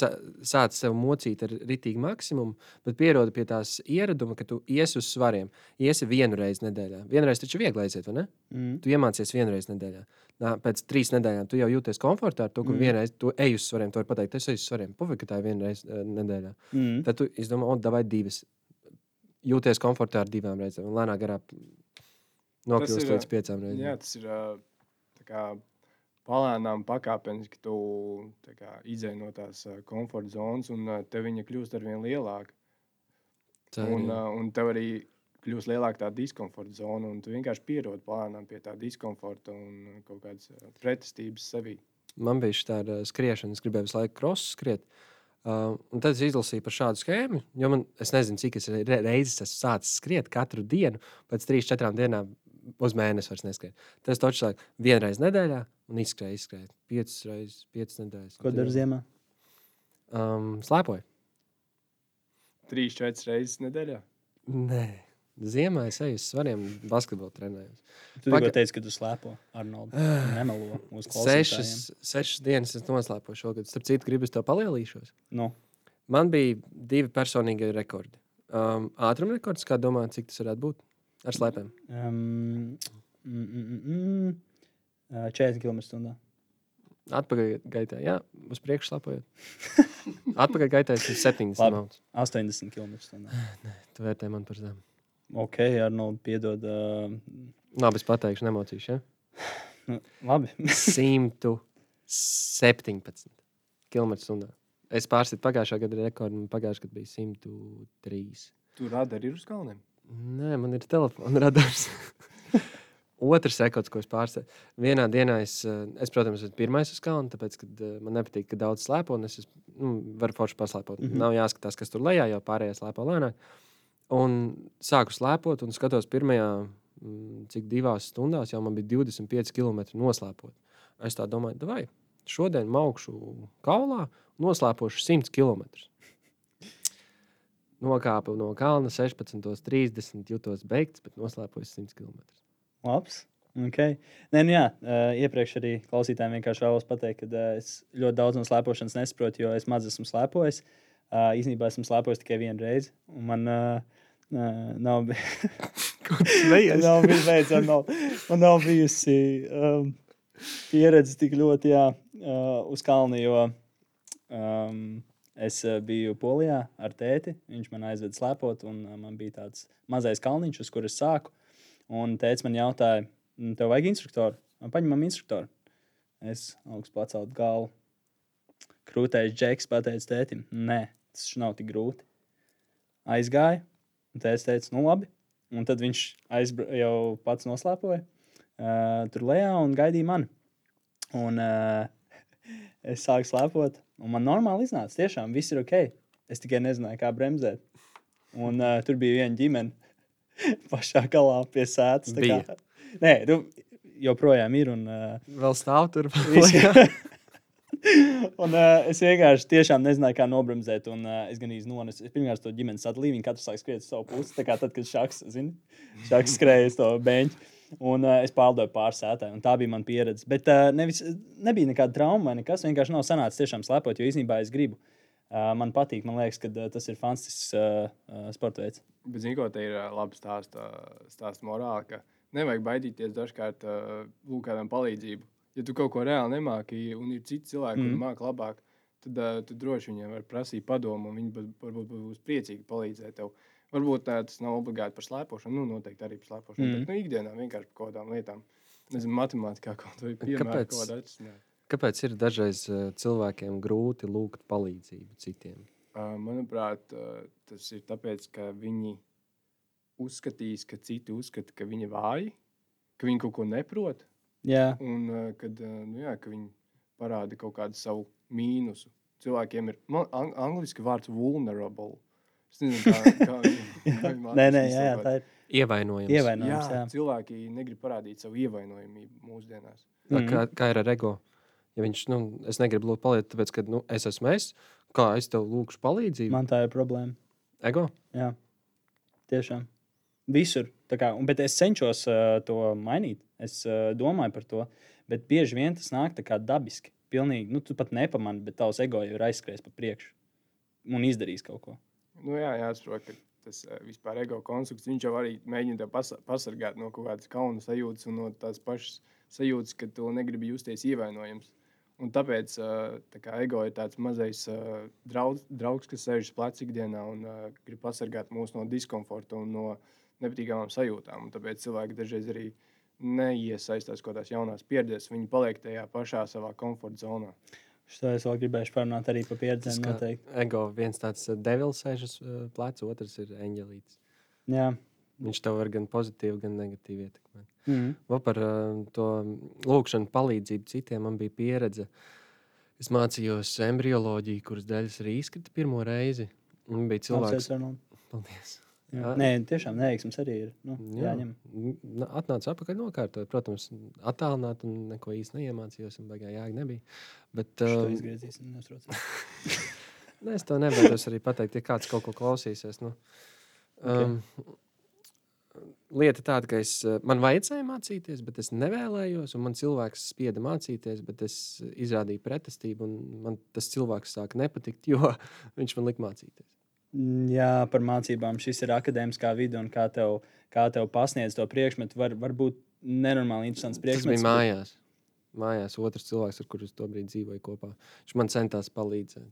sāc sev mocīt ar ritīgu maksimumu, bet pierodi pie tās ieraduma, ka tu iesi uz svariem. Iesi vienu reizi nedēļā. Vienreiz taču viegli aiziet, vai ne? Mm. Tu iemācies vienu reizi nedēļā. Nā, pēc trīs nedēļām tu jau jūties komfortā ar to, ka mm. vienreiz tu ej uz svariem. Tu vari pateikt, es eju uz svariem. Pufīgi, ka tā ir viena reize nedēļā. Mm. Tad tu izdomā, o, davai divas jūties komfortā ar divām reizēm, un lēnāk garā nokļūst līdz piecām reizēm. Jā, tas ir kā, palēnām pakāpeniski, tu kā, izēj no tās komforta zonas, un tev viņa kļūst ar vien lielāka. Tā, un, jā. un tev arī kļūst lielāka tā diskomforta zona, un tu vienkārši pierodi palēnām pie tā diskomforta un kaut kādas pretestības sevī. Man bija šī tāda skriešana, es gribēju visu laiku cross skriet. Uh, Uh, un tad es izlasīju par šādu schēmu, jo man, es nezinu, cik es reizes esmu sācis skriet katru dienu, pēc trīs, četrām dienām uz mēnesi vairs neskrien. Tas taču sāk vienreiz nedēļā un izskrēja, izskrēja piecas reizes, piecas nedēļas. Ko dara ziemā? Um, slēpoju. Trīs, četras reizes nedēļā? Nē. Ziemā es eju uz svariem, basketbolu trenējos. Tu Paga... teici, ka tu slēpo Arnoldu. Uh, Nemelo mūsu klausītājiem. Sešas, sešas dienas es noslēpoju šogad. Starp citu, gribu es to palielīšos. No. Man bija divi personīgie rekordi. Um, ātruma rekords, kā domā, cik tas varētu būt ar slēpēm? Um, mm, mm, mm, 40 km/h. Atpakaļ gaitā, jā, uz priekšu slēpojot. *laughs* Atpakaļ gaitā ir 70 km/h. 80 km/h. Tu vērtē man par zemu. Ok, Arnold, piedod. Uh... Labi, es pateikšu, nemocīšu. Ja? nu, labi. *laughs* 117 km/h. Es pārstāvu pagājušā gada rekordu, un pagājušā gada bija 103. Tur radars ir uz kalniem? Nē, man ir telefona radars. *laughs* Otrs rekords, ko es pārstāvu. Vienā dienā es, es protams, esmu pirmais uz kalna, tāpēc, ka man nepatīk, ka daudz slēpo, un es esmu, nu, varu forši paslēpot. Mm -hmm. Nav jāskatās, kas tur lejā, jo pārējie slēpo lēnāk. Uh, Un sāku slēpot, un skatos, pirmajā, mm, cik divās stundās jau man bija 25 km noslēpot. Es tā domāju, vai šodien maukšu kaulā, noslēpošu 100 km. Nokāpu no kalna 16.30, jutos beigts, bet noslēpoju 100 km. Labs. Okay. Nē, nu jā, uh, iepriekš arī klausītājiem vienkārši vēlos pateikt, ka uh, es ļoti daudz no slēpošanas nesaprotu, jo es maz esmu slēpojis. Uh, īsnībā esmu slēpojis tikai vienu reizi. Man uh, nav bijusi. *laughs* nav bijusi nav, man nav bijusi um, pieredze tik ļoti jā, uh, uz kalna, jo um, es biju Polijā ar tēti. Viņš man aizveda slēpot, un uh, man bija tāds mazais kalniņš, uz kuras sāku. Un tēvs man jautāja, tev vajag instruktoru? Man paņemam instruktoru. Es augstu pacelt galvu. Krūtējis džeks pateica tētim, nē, tas nav tik grūti. Aizgāju, Un tēvs teica, nu labi. Un tad viņš jau pats noslēpoja uh, tur lejā un gaidīja mani. Un uh, *laughs* es sāku slēpot, un man normāli iznāca. Tiešām viss ir ok. Es tikai nezināju, kā bremzēt. Un uh, tur bija viena ģimene *laughs* pašā galā pie sēdes. Nē, tu joprojām ir. Un, uh, Vēl stāv tur. *laughs* un, uh, es vienkārši tiešām nezināju, kā nobremzēt. Un, uh, es gan īstenībā nonesu. Es pirmkārt to ģimenes sadalīju. Viņi katrs sāk skriet uz savu pusi. Tā kā tad, kad šaks, zini, šaks skrēja uz to beņķi. Un uh, es pārlidoju pāri un tā bija mana pieredze. Bet uh, nevis, nebija nekāda trauma vai nekas. Vienkārši nav sanācis tiešām slēpot, jo īstenībā es gribu. Uh, man patīk, man liekas, ka uh, tas ir fantastisks uh, uh, sporta veids. Bet, zinu, ko te ir ā, labi stāsta, stāsta morāli, ka nevajag baidīties dažkārt ā, lūgt kādam palīdzību. Ja tu kaut ko reāli nemāki, un ir citi cilvēki, mm. Mhm. kuri māki labāk, tad uh, tu droši viņiem var prasīt padomu, un viņi varbūt būs priecīgi palīdzēt tev. Varbūt tā, tas nav obligāti par slēpošanu, nu, noteikti arī par slēpošanu, mm. Mhm. bet nu, ikdienā vienkārši par kaut kādām lietām. Nezinu, matemātikā kaut vai piemēra Kāpēc? kaut. Kāpēc ir dažreiz uh, cilvēkiem grūti lūgt palīdzību citiem? Uh, Manuprāt, uh, tas ir tāpēc, ka viņi uzskatīs, ka citi uzskata, ka viņi vāji, ka viņi kaut ko neprot, Jā, un uh, kad, uh, nu, jā, ka viņi parāda kaut kādu savu mīnusu. Cilvēkiem ir man, ang angliski vārds vulnerable. Es nezinu, kā, *laughs* kā, kā *laughs* nē, nē, jā, jā, tā ir Ievainojums. ievainojums. Jā, Jā. cilvēki negrib parādīt savu ievainojamību mūsdienās. Tā Mhm. Kā, kā ir ar ego? Ja viņš, nu, es negribu lūgt palīdzību, tāpēc, ka nu, es esmu es. Kā es tev lūgšu palīdzību? Man... Man tā ir problēma. Ego? Jā, tiešām. Visur. Kā, un, bet es cenšos uh, to mainīt. Es uh, domāju par to. Bet bieži vien tas nāk dabiski. Pilnīgi, nu, tu pat nepamani, bet tavs ego jau ir aizskrējis pa priekšu un izdarījis kaut ko. Nu, jā, jāsaprot, ka tas uh, vispār ego konstrukts, viņš jau arī mēģina tev pasa pasargāt no kaut kādas kauna sajūtas un no tās pašas sajūtas, ka tu negribi justies ievainojams. Un tāpēc uh, tā kā ego ir tāds mazais uh, draudz, draugs, kas sēž uz pleca ikdienā un uh, grib pasargāt mūs no diskomforta un no nepatīkamām sajūtām. Tāpēc cilvēki dažreiz arī neiesaistās kaut kādās jaunās pieredzēs. Viņi paliek tajā pašā savā komforta zonā. Šo es vēl gribēju parunāt arī par pieredzēm. Noteikti. ego viens tāds uh, devils sēž uz uh, pleca, otrs ir eņģelīts. Jā. Viņš tev var gan pozitīvi, gan negatīvi ietekmēt. Mm. Vēl par uh, to lūkšanu, palīdzību citiem man bija pieredze. Es mācījos embrioloģiju, kuras daļas arī izkrita pirmo reizi. Un bija cilvēks, Apsveic, Arnold. paldies. Jā. Nē, tiešām neveiksmes arī ir. Nu, jā, jāņem. Atnācu atpakaļ nokārtot. Protams, attālināt un neko īsti neiemācījos. Un baigā jēga nebija. Bet, um, neuztraucies. *laughs* ne, es to nevēlos arī pateikt, ja kāds kaut ko klausīsies. Nu, um, Lieta tāda, ka es, uh, man vajadzēja mācīties, bet es nevēlējos. un Man cilvēks spieda mācīties, bet es izrādīju pretestību. un Man tas cilvēks sāka nepatikt, jo *laughs* viņš man lika mācīties. Mm, Jā, par mācībām šis ir akadēmiskā vide un kā tev, kā tev pasniedz to priekšmetu. Var, var būt nenormāli interesants Tas priekšmets. bija mājās. Mājās otrs cilvēks, ar kuriem es to brīdi dzīvoju kopā. Viņš man centās palīdzēt.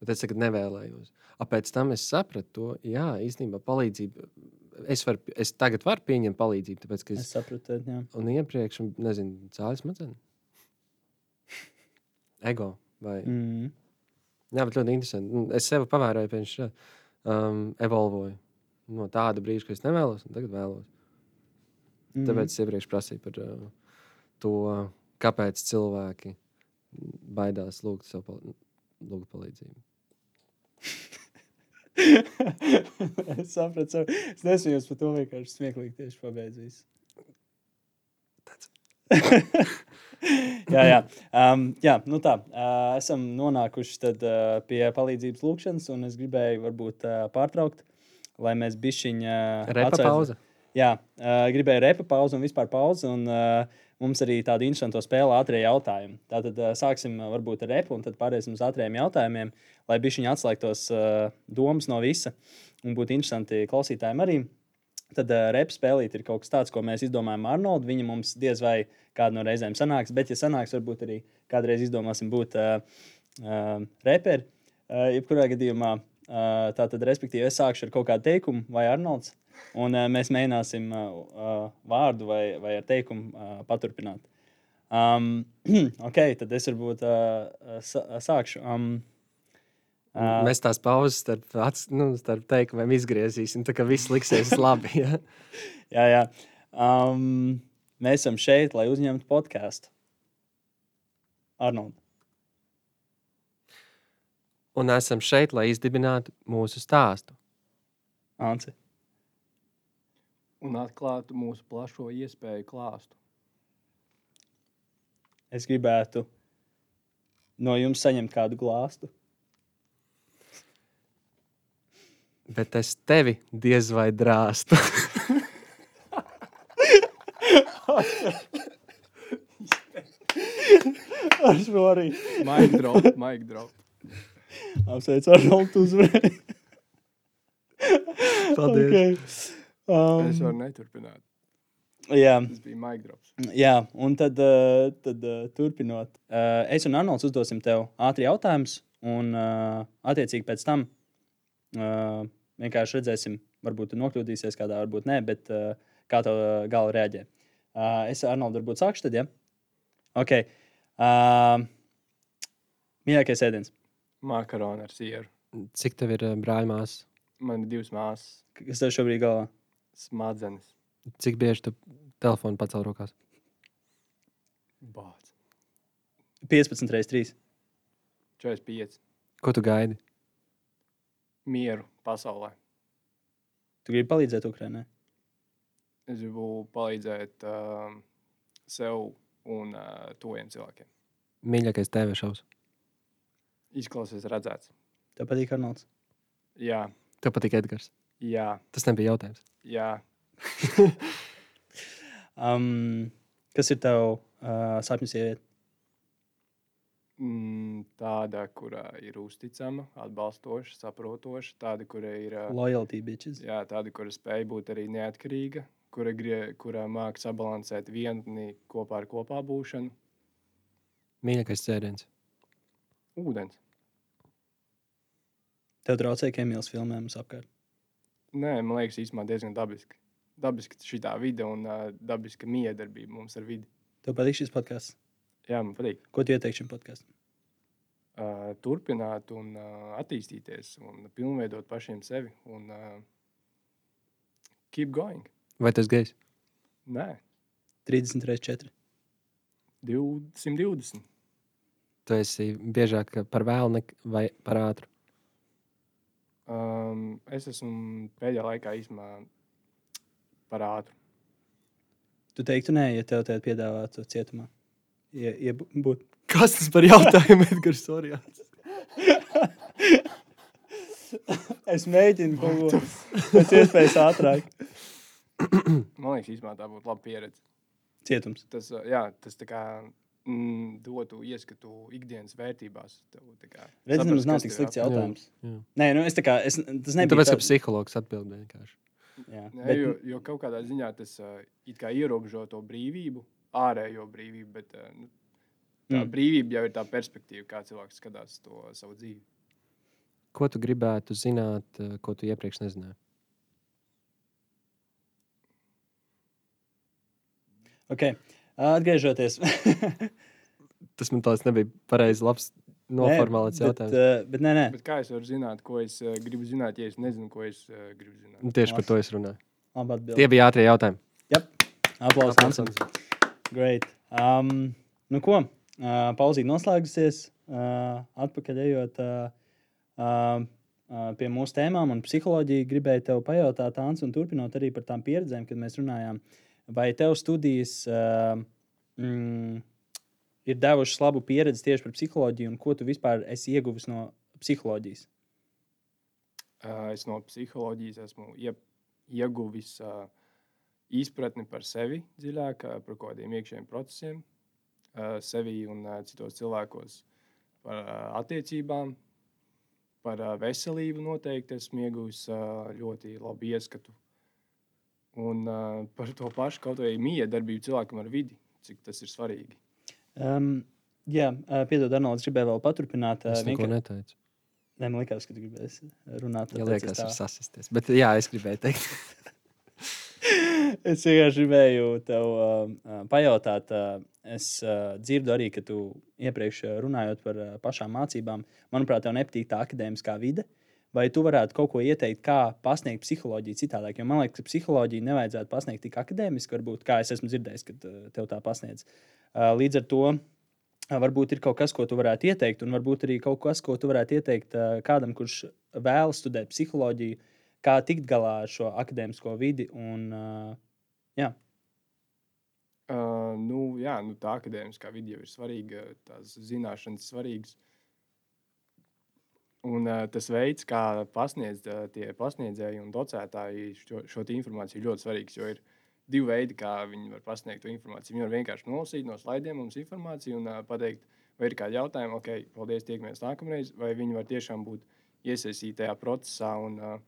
Bet es tagad nevēlējos. Pēc tam es sapratu, to, jā, īstenībā palīdzība. Es, var, es tagad varu pieņemt palīdzību, tāpēc ka Es es, sapratu, jā. un iepriekš, un, nezinu, cēlus mazliet. Ego. Vai, Mm. jā, bet ļoti interesanti. Nu, Es sev pavēroju, pirms šā, um, evolvoju no tāda brīža, kad es nevēlos, un tagad vēlos. Mm. Tāpēc es iepriekš prasīju par uh, to, kāpēc cilvēki baidās lūgt, pal lūgt palīdzību. *laughs* es sapratu, es nesmējos par to vienkārši smieklīgi tieši pabeidzu visu. *laughs* *laughs* jā, jā. Um, jā, nu tā. Uh, esam nonākuši tad, uh, pie palīdzības lūkšanas, un es gribēju varbūt uh, pārtraukt, lai mēs bišķiņā. Repa pauze. Jā, uh, gribēju repa pauzi un vispār pauzi. Un, uh, mums arī tāda interesanta spēle ātrie jautājumi. Tātad uh, sāksim uh, varbūt ar repu un tad pāriesim uz ātriem jautājumiem, lai bišķiņi atslēgtos uh, domas no visa un būtu interesanti klausītājiem arī. Tad uh, repa spēlīt ir kaut kas tāds, ko mēs izdomājam ar Arnoldu. Viņa mums diez vai kādu no reizēm sanāks, bet, ja sanāks, varbūt arī kādreiz izdomāsim būt uh, uh, reperi. Uh, jebkurā gadījumā, uh, tātad, respektīvi, es sākšu ar kaut kādu teikumu vai Arnolds, un uh, mēs mēģināsim uh, uh, vārdu vai, vai ar teikumu uh, paturpināt. Um, *clears throat* ok, tad es varbūt uh, sākšu. Um, Uh, Mēs tās pauzes starp, ats- nu, starp teikumiem izgriezīsim, tā kā viss liksies *laughs* labi. Ja? jā, jā. Um, mēs esam šeit, lai uzņemtu podkāstu. Arnold. Un esam šeit, lai izdibinātu mūsu stāstu. Anci. Un atklātu mūsu plašo iespēju klāstu. Es gribētu no jums saņemt kādu glāstu. bet es tevi diez vai drāstu. Ar šo arī. Maigi drop, maigi drop. Apsveicu ar žoltu uzvarēju. Paldies. Okay. Um, es varu neturpināt. Jā. Tas bija maigi drops. Jā, un tad, uh, tad uh, turpinot. Uh, es un Arnolds uzdosim tev ātri jautājumus, un uh, attiecīgi pēc tam uh, vienkārši redzēsim, varbūt tu nokļūdīsies kādā, varbūt nē, bet uh, kā tev uh, gala reaģē. Uh, es ar Arnoldu varbūt sākšu tad, ja? Ok. Uh, mīļākais ēdiens. Makaroni ar sieru. Cik tev ir brāļmās? Man ir divas māsas, Kas tev šobrīd galvā? smadzenes. Cik bieži tu telefonu pacēl rokās? Bācis. 15 reizes 3. 45. Ko tu gaidi? Mieru pasaulē. Tu gribi palīdzēt Ukraiņai? Es gribu palīdzēt uh, sev un uh, tojiem cilvēkiem. Mīļākais TV šovs. Izklausās redzēts. Tev patīk Arnolds? Jā, Tev patīk Edgars. jā, Tas nebija jautājums. jā. *laughs* Um, kas ir tev uh, sapņu sieviete? Mm, tāda, kurā ir uzticama, atbalstoša, saprotoša, tāda, kura ir Loyalty bitches. jā, tāda, kura spēj būt arī neatkarīga, kura, kura māca sabalansēt vieni kopā ar kopā būšanu. Mīļākais dzēriens. Ūdens. Tev traucēja, Emīls filmē mums apkārt. Nē, man liekas, īstenībā diezgan dabiski. Dabiski šī vide un uh, dabiska miedarbība mums ar vidi. Tev patīk šis podkāsts? Jā, man patīk. Ko tu ieteiktu šim podkāstam? Uh, turpināt un uh, attīstīties un pilnveidot pašiem sevi un uh, keep going. Vai tas gejs? Nē, 30 reizes 4. 220. Tu esi biežāk par vēlu vai par ātru. Um, es esmu pēdējā laikā īstenībā par ātru. Tu teiktu, nē, ja tev tādu piedāvātu cietumā. Ja, ja bū- būt. Kas tas par jautājumu, *laughs* Edgars? Sorry. es mēģinu ko pēc iespējas ātrāk. Man liekas, īstenībā tā būtu laba pieredze. Cietums. Tas, uh, jā, tas tā kā mm, dotu ieskatu ikdienas vērtībās. Tev, tā kā Redz, saprast, nemaz nav kas tik slikts jautājums. Jā. Nē, nu es tā kā, es, tas Nu, nebija. tāpēc, tā- ka psihologs atbild vienkārši. Jā, Nē, bet, jo, jo kaut kādā ziņā tas uh, it kā ierobežo to brīvību, ārējo brīvību, bet uh, nu, tā Mm. brīvība jau ir tā perspektīva, kā cilvēks skatās to savu dzīvi. Ko tu gribētu zināt, eh, ko tu iepriekš nezināji? okay. Atgriežoties. *laughs* Tas man tāds nebija pareizi labs noformulēts jautājums. Bet, uh, bet nē, nē. Bet kā es varu zināt, ko es uh, gribu zināt, ja es nezinu, ko es uh, gribu zināt? Nu, Tieši par Lasi. to es runāju. Tie bija ātrie jautājumi. Aplausos Hansam. Great. Um, nu ko, uh, pauzīt noslēgusies. Uh, atpakaļ ejot uh, uh, uh, pie mūsu tēmām un psiholoģiju, gribēju tev pajautāt, Ants, un turpinot arī par tām pieredzēm, kad mēs runājām. Vai tev studijas uh, mm, ir devušas labu pieredzi tieši par psiholoģiju, un ko tu vispār esi ieguvis no psiholoģijas? Uh, es no psiholoģijas esmu ie, ieguvis uh, izpratni par sevi dziļāk, par kaut kādiem iekšējiem procesiem, sevi un citos cilvēkos, par attiecībām, par veselību. Noteikti esmu ieguvis ļoti labu ieskatu. Un par to pašu kaut vai miedarbību cilvēkam ar vidi, cik tas ir svarīgi. Um, jā, piedod, Arnolds, gribēju vēl paturpināt. Es neko vienkār- neteicu. Nē, man liekas, ka tu gribēsi runāt Jā, liekas, tā- ir sasisties. Bet jā, es gribēju teikt. *laughs* *laughs* es vienkārši gribēju tev uh, pajautāt, uh, es uh, dzirdu arī, ka tu iepriekš runājot par uh, pašām mācībām, manuprāt, tev nepatīk tā akadēmiskā vide. Vai tu varētu kaut ko ieteikt, kā pasniegt psiholoģiju citādāk? Jo man liekas, ka psiholoģiju nevajadzētu pasniegt tik akadēmiski, varbūt, kā es esmu dzirdējis, kad uh, tev tā pasniedz. Uh, līdz ar to varbūt ir kaut kas, ko tu varētu ieteikt, un varbūt arī kaut kas, ko tu varētu ieteikt kādam, kurš vēlas studēt psiholoģiju, kā tikt galā ar šo akadēmisko vidi. Un, jā, Uh, nu, jā, nu, tā akadēmiskā jau ir svarīga, tās zināšanas svarīgas. Un uh, tas veids, kā pasniedz uh, tie pasniedzēji un docētāji šo, šo informāciju, ļoti svarīgs. Jo ir divi veidi, kā viņi var pasniegt to informāciju. Viņi var vienkārši nolasīt no slaidiem mums informāciju un uh, pateikt, vai ir kādi jautājumi, ok, paldies, tiekamies nākamreiz, vai viņi var tiešām būt iesaistīti tajā procesā un, uh,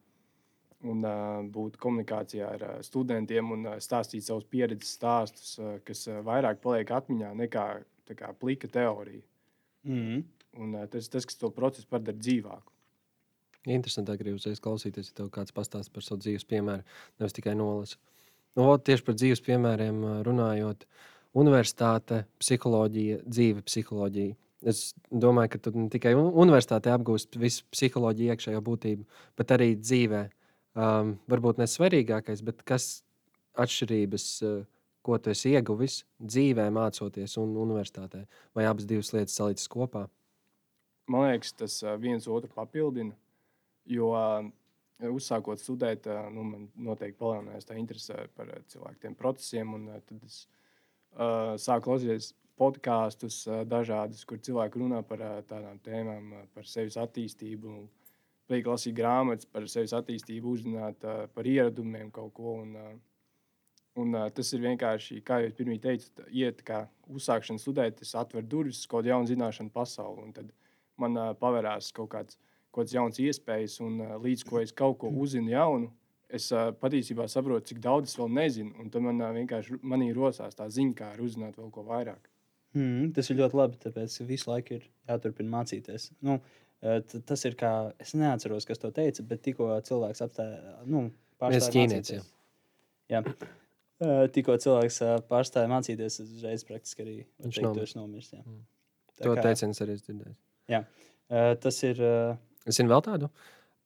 un uh, būt komunikācijā ar uh, studentiem un uh, stāstīt savus pieredzes stāstus, uh, kas uh, vairāk paliek atmiņā nekā kā, plika teorija. Mm. Un, uh, tas, tas, kas to procesu padara dzīvāku. Interesanti, arī uzreiz klausīties, ja tev kāds pastāsta par savu dzīves piemēru, nevis tikai nolasa. Nu, ot, tieši par dzīves piemēriem runājot, universitāte, psiholoģija, dzīve, psiholoģija. Es domāju, ka tu ne tikai un- universitātē apgūsi visu psiholoģiju, iekšējo būtību, bet arī dzīvē. Um, varbūt ne svarīgākais, bet kas atšķirības, uh, ko tu esi ieguvis dzīvē, mācoties un universitātē, vai abas divas lietas salīdzināts kopā? Man liekas, tas ā, viens otru papildina. Jo ā, uzsākot studēt, ā, nu, man noteikti palielinājās tā interese par ā, cilvēkiem, procesiem. Un, tad es uh, sāku klausīties podkāstus dažādus, kur cilvēki runā par tādām tēmām, par sevis attīstību. Plīgi lasīt grāmatas par sevis attīstību, uzzināt ā, par ieradumiem kaut ko. Un, ā, un, ā, tas ir vienkārši, kā jau pirmie teicu, tā iet kā uzsākšana studēt, tas atver durvis kaut kādu jaunu zināšanu pasauli. Un tad man uh, pavērās kaut kāds, kaut kāds jauns iespējas, un uh, līdz ko es kaut ko uzzinu jaunu, es uh, patiesībā saprotu, cik daudz es vēl nezinu. Un tad man uh, vienkārši manī rosās tā ziņa, kā arī uzzināt vēl ko vairāk. Mm, tas ir ļoti labi, tāpēc visu laiku ir jāturpina mācīties. Nu, tas ir kā, es neatceros, kas to teica, bet tikko cilvēks apstāja, nu, pārstāja ķīnietis, mācīties. Jā. Eh, Tikko cilvēks eh, pārstāja mācīties, tas uzreiz praktiski arī Viņš esi nomiris. jā. Mm. Tā To kā, teicienu arī es dzirdēju. eh, Tas ir. eh, Es zinu vēl tādu.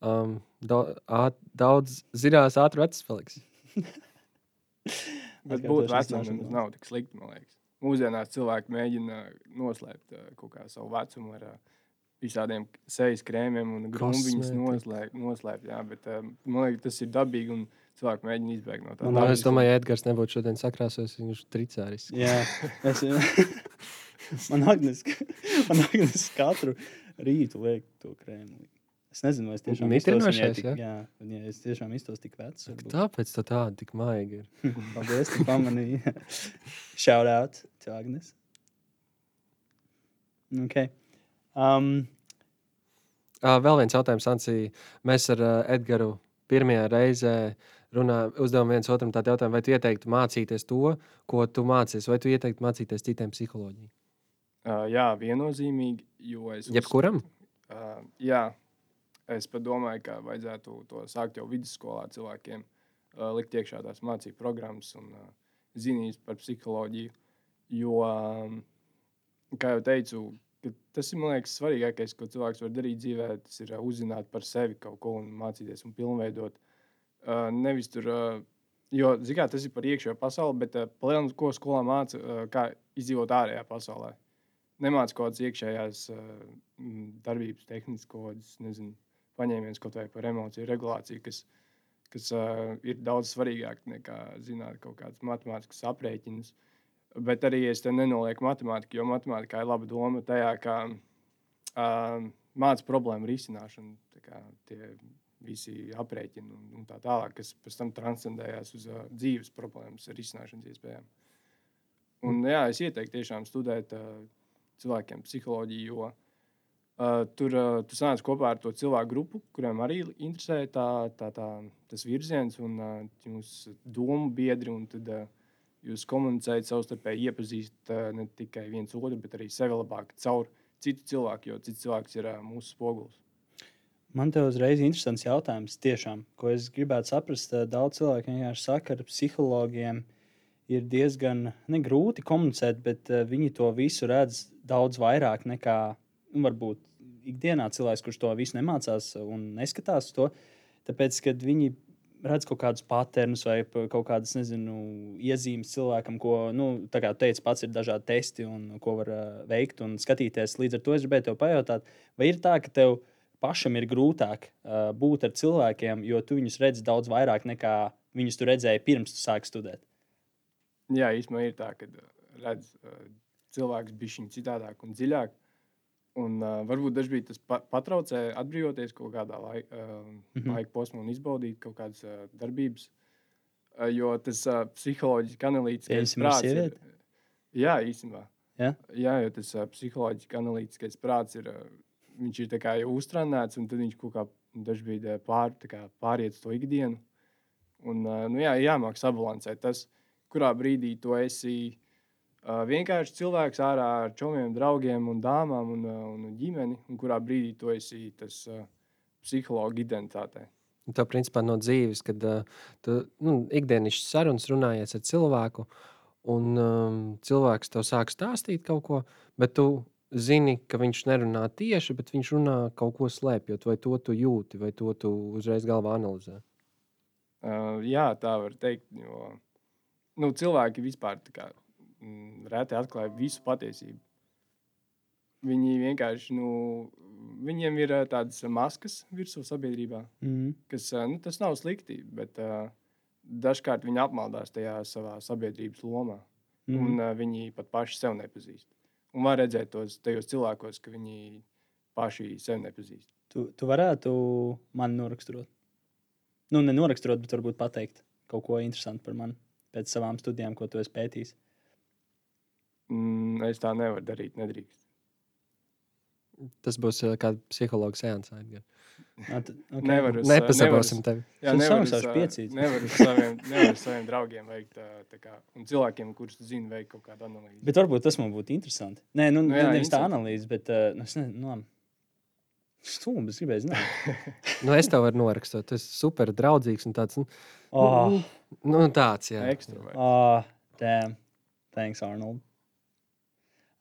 Um, daudz, daudz zinās, ātri vecs paliks. *laughs* Bet būt vecam daudz. nav tik slikti, man liekas. Mūsdienās cilvēki mēģina noslēpt uh, kaut kā savu vecumu ar uh, visādiem sejas krēmiem un Kosmētika. noslēpt. jā, bet, uh, man liekas, tas ir dabīgi un cilvēki mēģina izbēgt no tā. Man Nu, es domāju, ja Edgars nebūtu šodien sakrāsojis, viņš tricāris. Jā, es, *laughs* man Agnes, man Agnes katru rītu liek to krēmu. Es nezinu, vai es tiešām viņai tik, ja? jā, ja es tiešām iztos tik vecs. varbūt. Tāpēc tā tāda tik maiga ir. *laughs* Paldies, ka pamanīji. *laughs* Shout out to Agnes. Okay. Um, vēl viens jautājums, Ansī. Mēs ar Edgars pirmajā reizē runājām, uzdevām viens otram tādu jautājumu, vai tu ieteiktu mācīties to, ko tu mācījies, vai tu ieteiktu mācīties citiem psiholoģiju? Uh, jā, viennozīmīgi. Es Jebkuram? Uh, jā, es domāju, ka vajadzētu to sākt jau vidusskolā cilvēkiem, uh, likt iekšā tās mācību programmas un uh, zinības par psiholoģiju. Jo, um, kā jau teicu, tas ir liekas, svarīgākais, ko cilvēks var darīt dzīvē. Tas ir uh, uzzināt par sevi kaut ko un mācīties un pilnveidot. Uh, nevis tur, uh, jo kā, tas ir par iekšējo pasauli, bet uh, palielināt, ko skolā māca, uh, kā izdzīvot ārējā pasaulē nemāca kaut kādas iekšējās uh, darbības, tehniskas kādas, nezinu, paņēmienas kaut vai par emociju regulāciju, kas, kas uh, ir daudz svarīgāk nekā zināt kaut kādas matemātiskas aprēķinas. Bet arī es nenolieku matemātiku, jo matemātikā ir laba doma tajā, ka uh, māca problēmu risināšanu. Tie visi aprēķini un, un tā tālāk, kas pēc tam transcendējās uz uh, dzīves problēmas risināšanas iespējām. Un, jā, es ieteiktu tiešām studēt uh, cilvēkiem psiholoģiju, jo uh, tur uh, tu sanāc kopā ar to cilvēku grupu, kuriem arī interesē tā, tā, tā, tas virziens un uh, jūsu domu biedri. un Tad uh, jūs komunicējat savstarpēji, iepazīstat uh, ne tikai viens otru, bet arī sevi labāk caur citu cilvēku, jo cits cilvēks ir uh, mūsu spogulis. man te uzreiz ir interesants jautājums, tiešām, ko es gribētu saprast. eh, Daudz cilvēku vienkārši saka, ka ar psihologiem ir diezgan grūti komunicēt, bet viņi to visu redz daudz vairāk nekā nu, varbūt ikdienā cilvēks, kurš to visu nemācās un neskatās to. Tāpēc, kad viņi redz kaut kādus patērnus vai kaut kādas, nezinu, iezīmes cilvēkam, ko, nu, tā kā tu teici, pats ir dažādi testi un ko var uh, veikt un skatīties. Līdz ar to es gribēju tev pajautāt, vai ir tā, ka tev pašam ir grūtāk uh, būt ar cilvēkiem, jo tu viņus redzi daudz vairāk nekā viņus tu redzēji pirms tu sāki studēt. Jā, īstenībā ir tā, ka redz uh, cilvēks bija viņa citādāk un dziļāk. Un, uh, varbūt dažkārt tas pa patraucē atbrīvoties kaut kādā laika, uh, Mhm. laika posmā un izbaudīt kaut kādas uh, darbības. Uh, jo tas uh, psiholoģiski analītiskais prāts ir. Jā, īstenībā. Ja? Jā, jo tas uh, psiholoģiski analītiskais prāts ir. Uh, viņš ir jau uztrenēts, un tad viņš kaut kā dažkārt pār, tā kā pāriet uz to ikdienu. Un, uh, nu, jā, jāmāk sabalansēt tas, kurā brīdī tu esi uh, vienkārši cilvēks ārā ar čomiem, draugiem un dāmām un, uh, un ģimeni, un kurā brīdī tu esi tas uh, psihologa identitātē. Un Tā principā no dzīves, kad uh, tu nu, ikdienas sarunas runājies ar cilvēku, un um, cilvēks tev sāk stāstīt kaut ko, bet tu zini, ka viņš nerunā tieši, bet viņš runā kaut ko slēpjot, vai to tu jūti, vai to tu uzreiz galvā analizē. Uh, jā, tā var teikt. Jo, nu, cilvēki vispār tā kā, reti atklāja visu patiesību. Viņi vienkārši, nu, viņiem ir ā, tādas maskas virsū sabiedrībā, Mm. kas, ā, nu, tas nav slikti, bet uh, dažkārt viņi apmaldās tajā savā sabiedrības lomā. Mm. Un Mm. uh, viņi pat paši sev nepazīst. Un var redzēt tos tajos cilvēkos, ka viņi paši sev nepazīst. Tu, tu varētu man noraksturot. Nu, nenoraksturot, bet varbūt pateikt kaut ko interesantu par mani pēc savām studijām, ko tu esi pētījis. Mm, es tā nevaru darīt, nedrīkst. Tas būs uh, psihologs sēns. Edgar. Ah, t- okay. Nevaru Nepasakosim tevi. Jā, Tu nevar uz, samaksāsi ā, piecītes. Nevar uz saviem, nevar uz saviem draugiem veikt tā, tā kā, un cilvēkiem, kurus tu zini, veikt kaut kādu analīzi. Bet varbūt tas man būtu interesanti. Nē, nu, Nu jā, nevis tā analīze, bet uh, nu, es nezinu, nu, stūmi. Es gribēju zināt, *laughs* Nu, es tev varu norakstot. Tas ir super draudzīgs un tāds nu, oh, nu, tāds jā. Ekstrovert. oh, damn. Thanks, Arnold.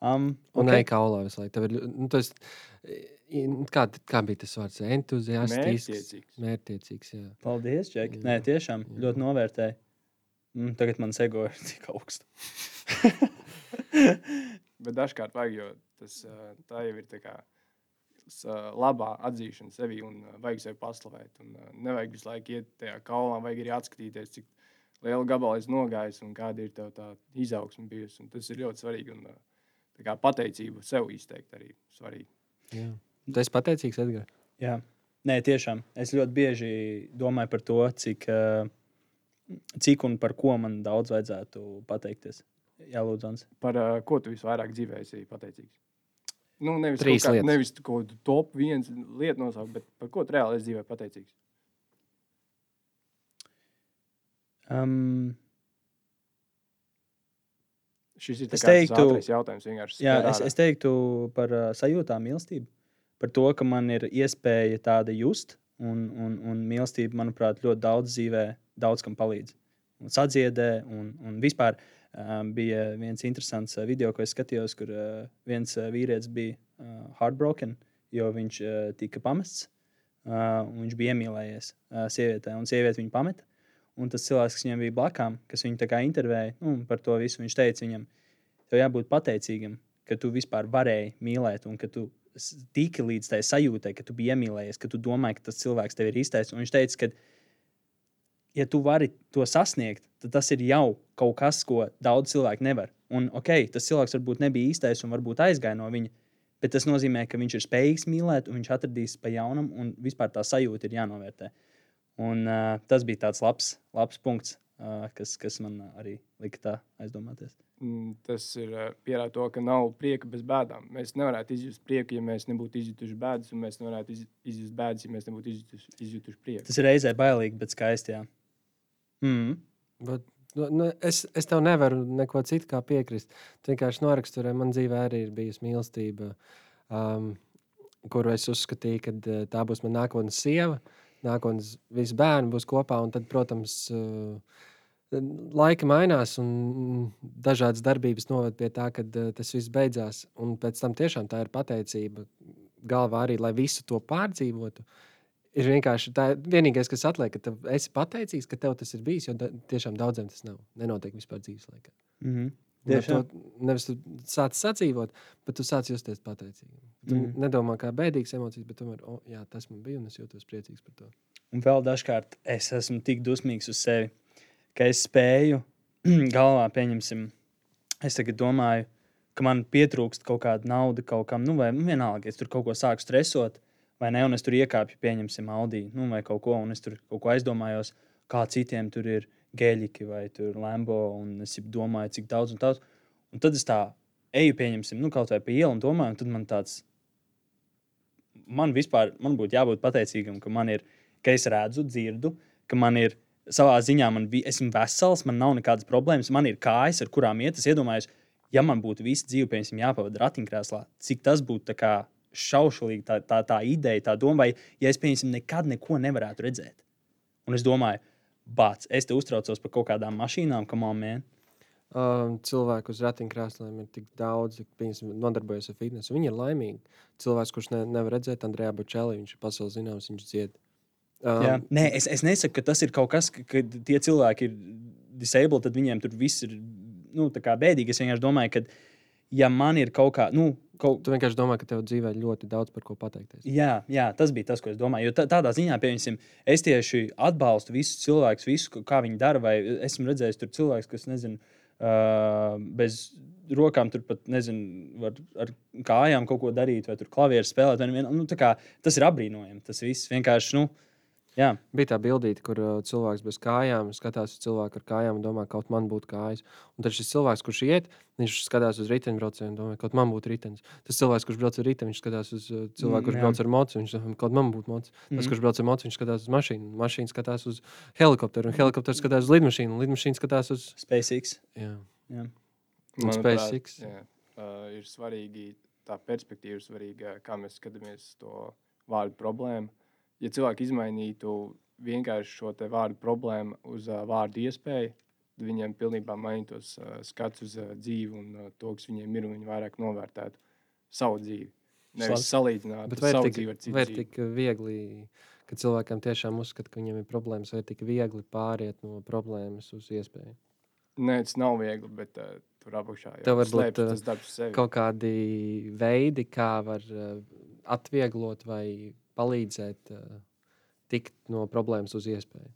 Um, Un okay. okay. kā Ola visu laiku. Tev ir, nu, tas, kā, kā bija tas vārds? Entuziastisks. Mērķtiecīgs. Mērķtiecīgs. Jā. Paldies. Jā. Nē, tiešām Jā. ļoti novērtēju. Mm, tagad man sego *laughs* ir tik augstu. *laughs* Bet dažkārt vajag, jo tas tā jau ir tā kā labā atzīšana sevi un vajag sevi paslavēt. Un, nevajag visu laiku iet tajā kaulā, vajag arī atskatīties, cik lielu gabalu esi nogājis un kāda ir tev tā izaugsme bijusi. Un tas ir ļoti svarīgi. Un, ā, tā kā pateicību sev izteikt arī svarīgi. Jā. Tu esi pateicīgs, Edgars. Jā, Nē, tiešām. Es ļoti bieži domāju par to, cik, uh, cik un par ko man daudz vajadzētu pateikties. Jā, Lūdzu. Par ā, ko tu visvairāk dzīvē esi pateicīgs? Nu, nevis Trīs kaut kā, lietas. nevis kaut kādu top viens lietu nosaukt, bet par ko tu reāli esi dzīvē pateicīgs? Um, Šis ir teiktu- ātrais jautājums. jā, es, es teiktu par uh, sajūtām mīlestību. Par to, ka man ir iespēja tāda just, un, un, un mīlestība, manuprāt, ļoti daudz dzīvē, daudz kam palīdz. Un sadziedē, un, un vispār um, bija viens interesants video, ko es skatījos, kur uh, viens vīrietis bija uh, heartbroken, jo viņš uh, tika pamests. Uh, un viņš bija iemīlējies uh, sievietē, un sieviete viņu pameta. Un tas cilvēks, kas viņam bija blakām, kas viņu intervēja nu, par to visu, viņš teica viņam, tev jābūt pateicīgam, ka tu vispār varēji mīlēt, un ka tu tiki līdz tai sajūtai, ka tu biji iemīlējies, ka tu domāji, ka tas cilvēks tev ir īstais. Un viņš teica, ka, ja tu vari to sasniegt, tad tas ir jau kaut kas, ko daudz cilvēku nevar. Un, ok, tas cilvēks varbūt nebija īstais un varbūt aizgāja no viņa, bet tas nozīmē, ka viņš ir spējīgs mīlēt, un viņš atradīs pa jaunam, un vispār tā sajūta ir jānovērtē. Un, uh, tas bija tāds labs, labs punkts, uh, kas, kas man arī lika tā aizdomāties. Mm, Tas ir ā, pierāda to, ka nav prieka bez bēdām. Mēs nevarētu izjust prieku, ja mēs nebūtu izjutuši bēdas, un mēs nevarētu iz- izjust bēdas, ja mēs nebūtu izjutuši, izjutuši prieku. Tas ir reizē bailīgi, bet skaisti. Jā. Mm. Bet, nu, nu, es, es tev nevaru neko citu kā piekrist. Tu vienkārši noraksturē, man dzīvē arī ir bijusi mīlestība, um, kuru es uzskatīju, ka uh, tā būs mana nākotnes sieva. Nākotnes visi bērni būs kopā, tad, protams, uh, laika mainās, un dažādas darbības noved pie tā, ka uh, tas viss beidzās. Un pēc tam tiešām tā ir pateicība galvā arī, lai visu to pārdzīvotu. Ir vienkārši tā, vienīgais, kas atliek, ka esi pateicīgs, ka tev tas ir bijis, jo da, tiešām daudziem tas nav. Nenotiek vispār dzīves laikā. Mm -hmm. Tā. to Nevis tu sāc sadzīvot, bet tu sāc justies pateicīgi. Tu mm. nedomā kā bēdīgas emocijas, bet tomēr, oh, jā, tas man bija un es jūtos priecīgs par to. Un vēl dažkārt es esmu tik dusmīgs uz sevi, ka es spēju *clears throat* galvā pieņemsim. Es tagad domāju, ka man pietrūkst kaut kāda nauda kaut kam, nu, vai nu, vienalga, es tur kaut ko sāku stresot, vai ne, un es tur iekāpju, pieņemsim, Audi, nu, vai kaut ko, un es tur kaut ko aizdomājos, kā citiem tur ir geļiki vai lambo, un es domāju, cik daudz un daudz. Un tad es tā eju, pieņemsim, nu, kaut vai pa ielu un domāju, un tad man tāds, man vispār, man būtu jābūt pateicīgam, ka man ir, ka es redzu, dzirdu, ka man ir savā ziņā, man vi, esmu vesels, man nav nekādas problēmas, man ir kājas, ar kurām iet. Es iedomājos, ja man būtu visa dzīve, piemēram, jāpavada ratiņkrēslā, cik tas būtu šaušalīgi, tā, tā, tā ideja, tā doma, vai ja es, piemēram, nekad neko nevarētu redzēt. Un es domāju, bāc, es te uztraucos par kaut kādām mašīnām, kam man Um, cilvēku uz ratiņkrēsliem ir tik daudz, kas nodarbojas ar fitnesu. Viņi ir laimīgi. Cilvēks, kurš ne, nevar redzēt, Andrejā Bučēlī, viņš ir pasaules zināms, viņš dzied. Um, Jā. Nē, es, es nesaku, ka tas ir kaut kas, ka, ka tie cilvēki ir disabled, tad viņiem tur viss ir nu, bēdīgi. Es vienkārši domāju, ka, ja man ir kaut kā, nu, Kaut... Tu vienkārši domā, ka tev dzīvē ir ļoti daudz par ko pateikties. Jā, jā, tas bija tas, ko es domāju. Jo tādā ziņā, piemēram, es tieši atbalstu visus cilvēkus, visu, kā viņi dara. Vai esmu redzējis tur cilvēkus, kas nezinu, uh, bez rokām tur pat nezinu, var ar kājām kaut ko darīt, vai tur klavieru spēlēt. Vai, nu, kā, tas ir apbrīnojami. Tas viss vienkārši. Nu, Jā. Bija tā bildīte, kur uh, cilvēks bez kājām skatās uz cilvēku ar kājām un domā, ka kaut man būtu kājas. Un tad šis cilvēks, kurš iet, viņš skatās uz riteņbraucēju un domā, ka kaut man būtu ritenis. Tas cilvēks, kurš brauc ar riteni, viņš skatās uz uh, cilvēku, kurš mm, brauc ar mocu, viņš domā, ka kaut man būtu. Tas, mm. kurš brauc ar mocu, viņš skatās uz mašīnu. Mašīna skatās uz helikopteru, un helikopters skatās uz lidmašīnu, un lidmašīna skatās uz SpaceX. Jā. Jā. Un SpaceX. Jā. Uh, ir svarīgi tā perspektīva, svarīga, kā mēs skatāmies to vārdu problēmu ja cilvēki izmainītu vienkārši šo vārdu problēmu uz uh, vārdu iespēju, tad viņiem pilnībā mainītos uh, skats uz uh, dzīvi un uh, to, kas viņiem ir, un viņi vairāk novērtētu savu dzīvi. Nevis salīdzināt savu tik, dzīvi ar citu. Vai ir tik viegli, ka cilvēkam tiešām uzskata, ka viņiem ir problēmas, vai ir tik viegli pāriet no problēmas uz iespēju? Nē, tas nav viegli, bet uh, tur apakšā jau ir tas darbs. Kaut kādi veidi, kā var uh, atvieglot vai palīdzēt uh, tikt no problēmas uz iespēju?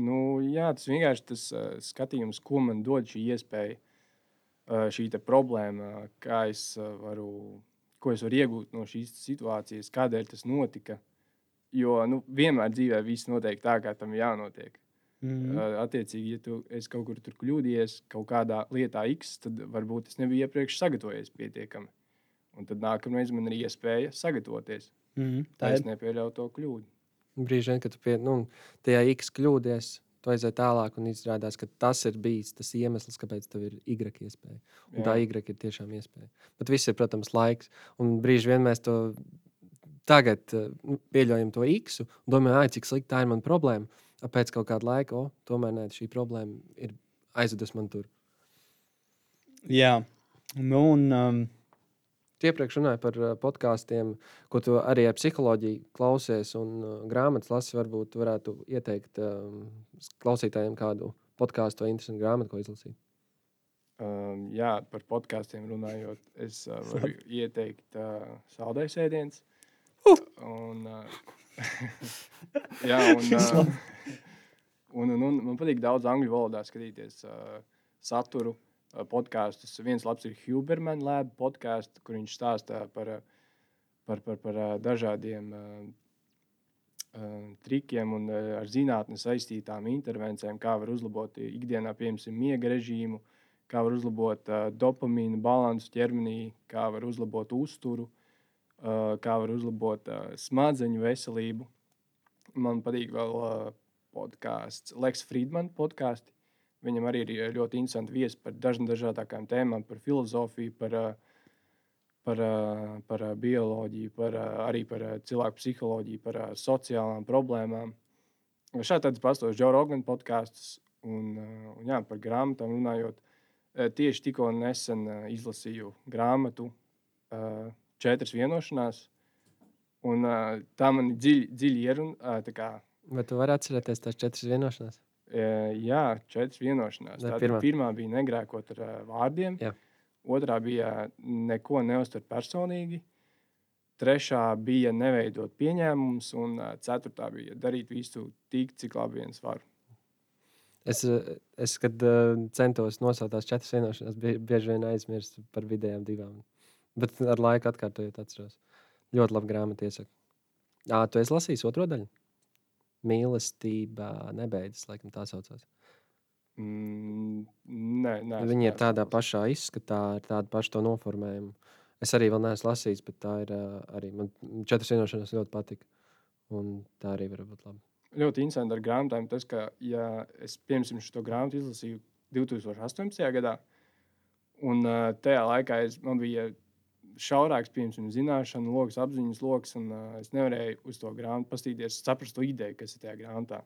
Nu, jā, tas vienkārši tas uh, skatījums, ko man dod šī iespēja, uh, šī problēma, kā es uh, varu, ko es varu iegūt no šīs situācijas, kādēļ tas notika. Jo nu, vienmēr dzīvē viss notiek tā, kā tam jānotiek. Mm -hmm. attiecīgi, ja tu kaut kur tur kļūdījies kaut kādā lietā, X, tad varbūt es nebiju iepriekš sagatavojies pietiekami. Un tad nākamreiz man ir iespēja sagatavoties. Mm -hmm. Tā ir. Es nepieļauju to kļūdu. Brīži vien, kad tu pie, nu, tajā X kļūdies, tu aizēji tālāk un izrādās, ka tas ir bijis tas iemesls, kāpēc tev ir Y iespēja. Un Jā. tā Y ir tiešām iespēja. Bet viss ir, protams, laiks. Un brīži vien mēs to tagad nu, pieļaujam to X un domājam, cik slikti tā ir mana problēma. Pēc kaut kāda laika, oh, tomēr nē, šī problēma ir aizvedusi man tur. Jā, nu, un um, iepriekš runāju par uh, podkāstiem, ko tu arī ar psiholoģiju klausies un uh, grāmatas lasi. Varbūt varētu ieteikt um, klausītājiem kādu podkāstu vai interesantu grāmatu, ko izlasīt. Um, jā, par podkāstiem runājot, es uh, varu ieteikt uh, saldēju sēdienus. Uh! Un, uh, *laughs* jā, un, *laughs* uh, un, un, un man patīk daudz angļu valodā skatīties uh, saturu. Uh, Eh, podkāstus. Viens labs ir Huberman Lab podkāsts, kur viņš stāstā par, eh, par, par, par eh, dažādiem trikiem un ar zinātnē saistītām intervencijām, kā var uzlabot ikdienā, piemēram, miega režīmu, kā var uzlabot dopamīnu balansu ķermenī, kā var uzlabot uzturu, kā var uzlabot smadzeņu veselību. Man patīk vēl podkāsts, Leks Friedman podkāsts Viņam arī ir eh, ļoti interesanti viesi par dažādākām tēmām, par filozofiju, par, eh, par, eh, par bioloģiju, par, arī par cilvēku psiholoģiju, par sociālām problēmām. Šādi tādas pastāv Joe Rogan podkāstus un, un jā, par grāmatām runājot. Tieši tikko nesen izlasīju grāmatu Četras vienošanās, un tā man dziļi, dziļi ierunā. Vai tu vari atcerēties tās četras vienošanās? Jā, četras vienošanās. Tā pirmā. pirmā bija negrēkot ar vārdiem, Jā. otrā bija neko neuztvert personīgi, trešā bija neveidot pieņēmumus, un ceturtā bija darīt visu tik, cik labi viens var. Es, es kad centos nosaukt tās četras vienošanās, bieži vien aizmirstu par vidējām divām. Bet ar laiku atkārtojot, atceros. Ļoti labi grāmatu iesaku. Jā, tu esi lasījis otro daļu? Mīlestība nebeidzas, laikam tā saucās. Mm, nē, nē, Viņi ir tādā pašā izskatā, ar tādu pašu to noformējumu. Es arī vēl neesmu lasījis, bet tā ir arī man četras vienošanās ļoti patika. Un tā arī var būt labi. ļoti interesanti ar grāmatām tas, ka, ja es piemēram šo grāmatu izlasīju 2018. gadā, un tajā laikā es, man bija šaurāks piemēram, zināšanu lokus, apziņas lokus, un uh, es nevarēju uz to grāmatu paskatīties, saprast to ideju, kas ir tajā grāmatā.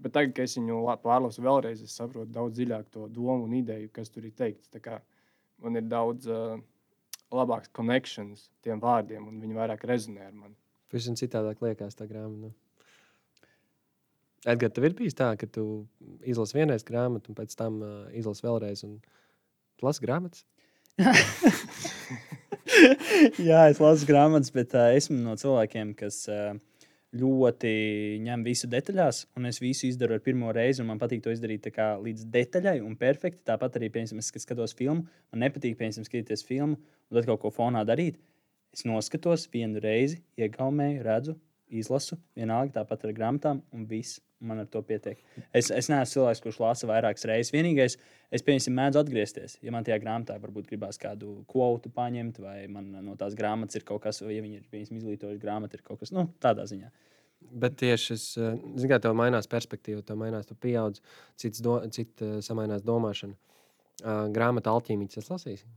Bet tagad, kad es viņu la- pārlasu vēlreiz, es saprotu daudz dziļāk to domu un ideju, kas tur ir teikts. Tā kā Man ir daudz uh, labāks connections tiem vārdiem, un viņi vairāk rezonē ar mani. Pavisam citādāk liekas tā grāmata. Nu. Edgars, tev ir bijis tā, ka tu izlasi vienreiz grāmatu, un pēc tam uh, izlasi vēlreiz, un tu lasi grāmatas. *laughs* *laughs* Jā, es lasu grāmatas, bet uh, esmu no cilvēkiem, kas uh, ļoti ņem visu detaļās, un es visu izdaru ar pirmo reizi, un man patīk to izdarīt kā līdz detaļai un perfekti. Tāpat arī, piemēram, es, skatos filmu, man nepatīk, piemēram, skatīties filmu un tad kaut ko fonā darīt. Es noskatos vienu reizi, iegaumēju, redzu, izlasu, vienalga tāpat ar grāmatām, un viss man ar to pietiek. Es, es neesmu cilvēks, kurš lasa vairākas reizes. Vienīgais, es pieņemsim, mēdzu atgriezties. Ja man tajā grāmatā varbūt gribās kādu kvotu paņemt, vai man no tās grāmatas ir kaut kas, vai ja viņi ir piemēram, izglītojuši grāmatu, ir kaut kas nu, tādā ziņā. Bet tieši es zinu, ka tev mainās perspektīva, tev mainās, tu pieaug, cits, do, cits uh, samainās domāšana. Uh, grāmata Alķīmijas es lasīju.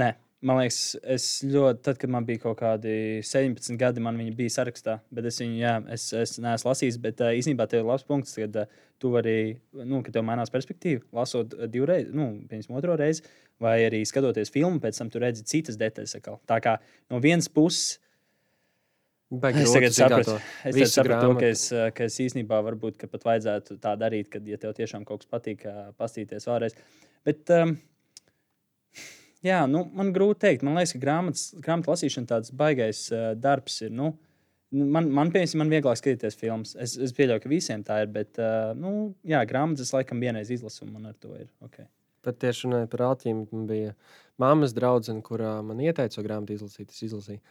Nē, man liekas, es ļoti, tad, kad man bija kaut kādi 17 gadi, man viņa bija sarakstā. Bet es viņu, jā, es, es neesmu lasījis. Bet uh, īstenībā tev ir labs punkts, kad uh, tu vari, nu, kad tev mainās perspektīva, lasot divreiz, nu, piemēram, otro reizi, vai arī skatoties filmu, pēc tam tu redzi citas detaļas. Atkal. Tā kā no vienas puses. Baigi Es tagad sapratu, es tagad sapratu to, ka es, ka es īstenībā varbūt ka pat vajadzētu tā darīt, kad ja tev tiešām kaut kas patīk, pastīties vēlreiz. Bet, um, jā, nu, man grūti pateikt. Man liekas, ka grāmatas, grāmatu lasīšana tāds baisais uh, darbs ir. Nu, nu, man, man, piemēram, man vieglāk skatīties filmas. Es, es pieļauju, ka visiem tā ir. Bet, uh, nu, jā, grāmatas es laikam vienreiz izlasu, un man ar to ir. Okay. Pat tieši runājot par man bija mammas draudzene, kurā man ieteica grāmatu izlasīt. Es izlasīju.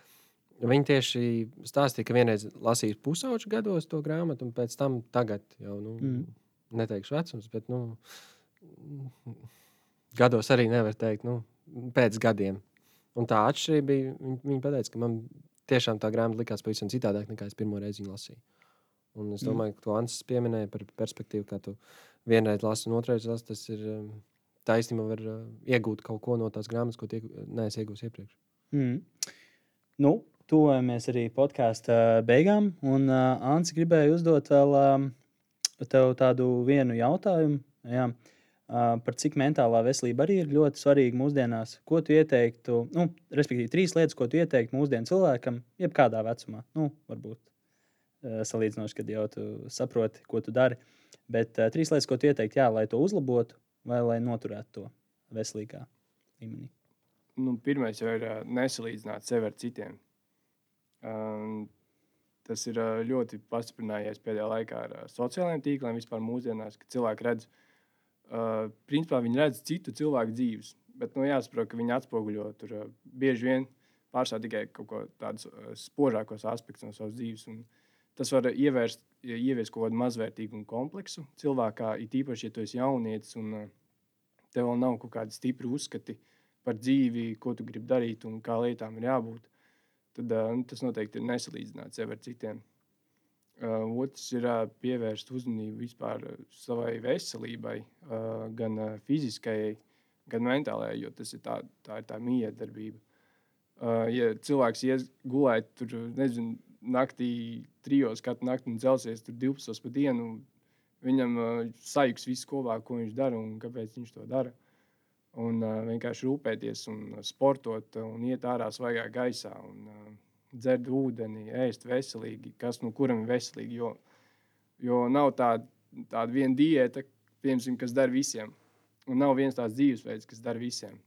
Viņa tieši stāstīja, ka vienreiz lasīja pusauģu gados to grāmatu, un pēc tam tagad jau, nu, mm. neteikšu vecums, bet, nu, gados arī nevar teikt, nu, pēc gadiem. Un tā atšķirība bija, viņa, viņa pateica, ka man tiešām tā grāmata likās pavisam citādāk, nekā es pirmo reizi viņu lasīju. Un es Mm. domāju, ka to Ansis pieminēja par perspektīvu, kā tu vienreiz lasi un otrreiz lasi. Tas ir um, taisnība, var uh, iegūt kaut ko no tās grāmatas, ko tie, neesmu iegūmis iepriekš. Mm. Nu, tuvojamies arī podkāstu beigām. Un uh, Ansi gribēja uzdot vēl um, tev tādu vienu jautājumu. Jā. Uh, par cik mentālā veselība arī ir ļoti svarīga mūsdienās. Ko tu ieteiktu, nu, respektīvi, trīs lietas, ko tu ieteiktu mūsdienu cilvēkam, jebkādā vecumā? Nu, varbūt salīdzinoši, kad jau tu saproti, ko tu dari. Bet uh, trīs lietas, ko tu ieteiktu, jā, lai to uzlabotu vai lai noturētu to veselīgā līmenī. Nu, pirmais jau ir uh, nesalīdzināt sevi ar citiem. Um, tas ir uh, ļoti pastiprinājies pēdējā laikā ar uh, sociālajiem tīkliem, vispār mūsdienās, kad cilvēki redz, uh, principā viņi redz citu cilvēku dzīves. Bet nu, jāsaprot, ka viņi atspoguļo tur uh, bieži vien pārsvarā tikai kaut ko tādus uh, spožākos aspektus no savas dzīves. Un tas var ievērst, ieviest kaut kādu mazvērtīgu un kompleksu cilvēkā, it īpaši, ja tu esi jaunietis un uh, tev vēl nav kaut kādi stipri uzskati par dzīvi, ko tu gribi darīt un kā lietām ir jābūt, tad uh, nu, tas noteikti ir nesalīdzināt sevi ar citiem. Uh, otrs ir uh, pievērst uzmanību vispār uh, savai veselībai, uh, gan uh, fiziskajai, gan mentālajai, jo tas ir tā, tā, ir tā miedarbība. Uh, ja cilvēks ies gulēt, tur nezinu, naktī trijos katru nakti un celsies tur 12 pa dienu, viņam uh, sajūgs viss kopā, ko viņš dara un kāpēc viņš to dara. Un uh, vienkārši rūpēties, un sportot, un iet ārā svaigā gaisā, un uh, dzert ūdeni, ēst veselīgi, kas nu kuram ir veselīgi. Jo, jo nav tāda, tāda viena diēta, piemēram, kas der visiem. Un nav viens tāds dzīvesveids, kas der visiem.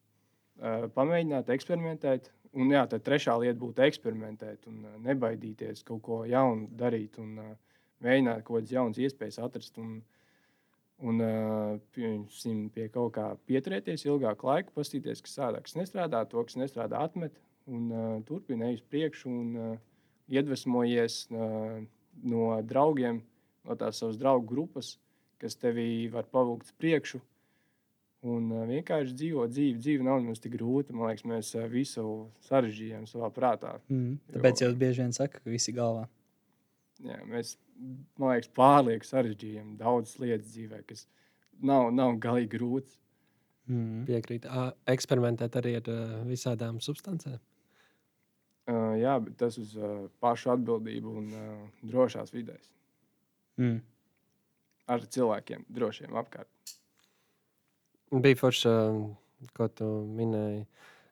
Uh, pamēģināt, eksperimentēt. Un jā, tad trešā lieta būtu eksperimentēt un uh, nebaidīties kaut ko jaunu darīt. Un, uh, mēģināt kaut kādas jaunas iespējas atrast un, un pieņemsim, pie kaut kā pieturēties ilgāku laiku, paskatīties, kas strādā, kas nestrādā, to, kas nestrādā, atmet un uh, turpināt uz priekšu un uh, iedvesmojies, uh, no draugiem, no tās savas draugu grupas, kas tevi var pavilkt uz priekšu. Un uh, vienkārši dzīvo dzīvi. Dzīve nav nemaz tik grūta. Man liekas, mēs uh, visu sarežģījām savā prātā. Mm. Tāpēc jau bieži vien saka, ka visi galvā. Jā, mēs, man liekas, pārlieku sarežģījām daudzas lietas dzīvē, kas nav, nav galīgi grūtas. Mm. Piekrīt. Eksperimentēt arī ar uh, visādām substancēm. Uh, jā, bet tas uz uh, pašu atbildību un uh, drošās vidēs. Mm. Ar cilvēkiem, drošiem apkārt. Bija forši, ā, ko tu minēji,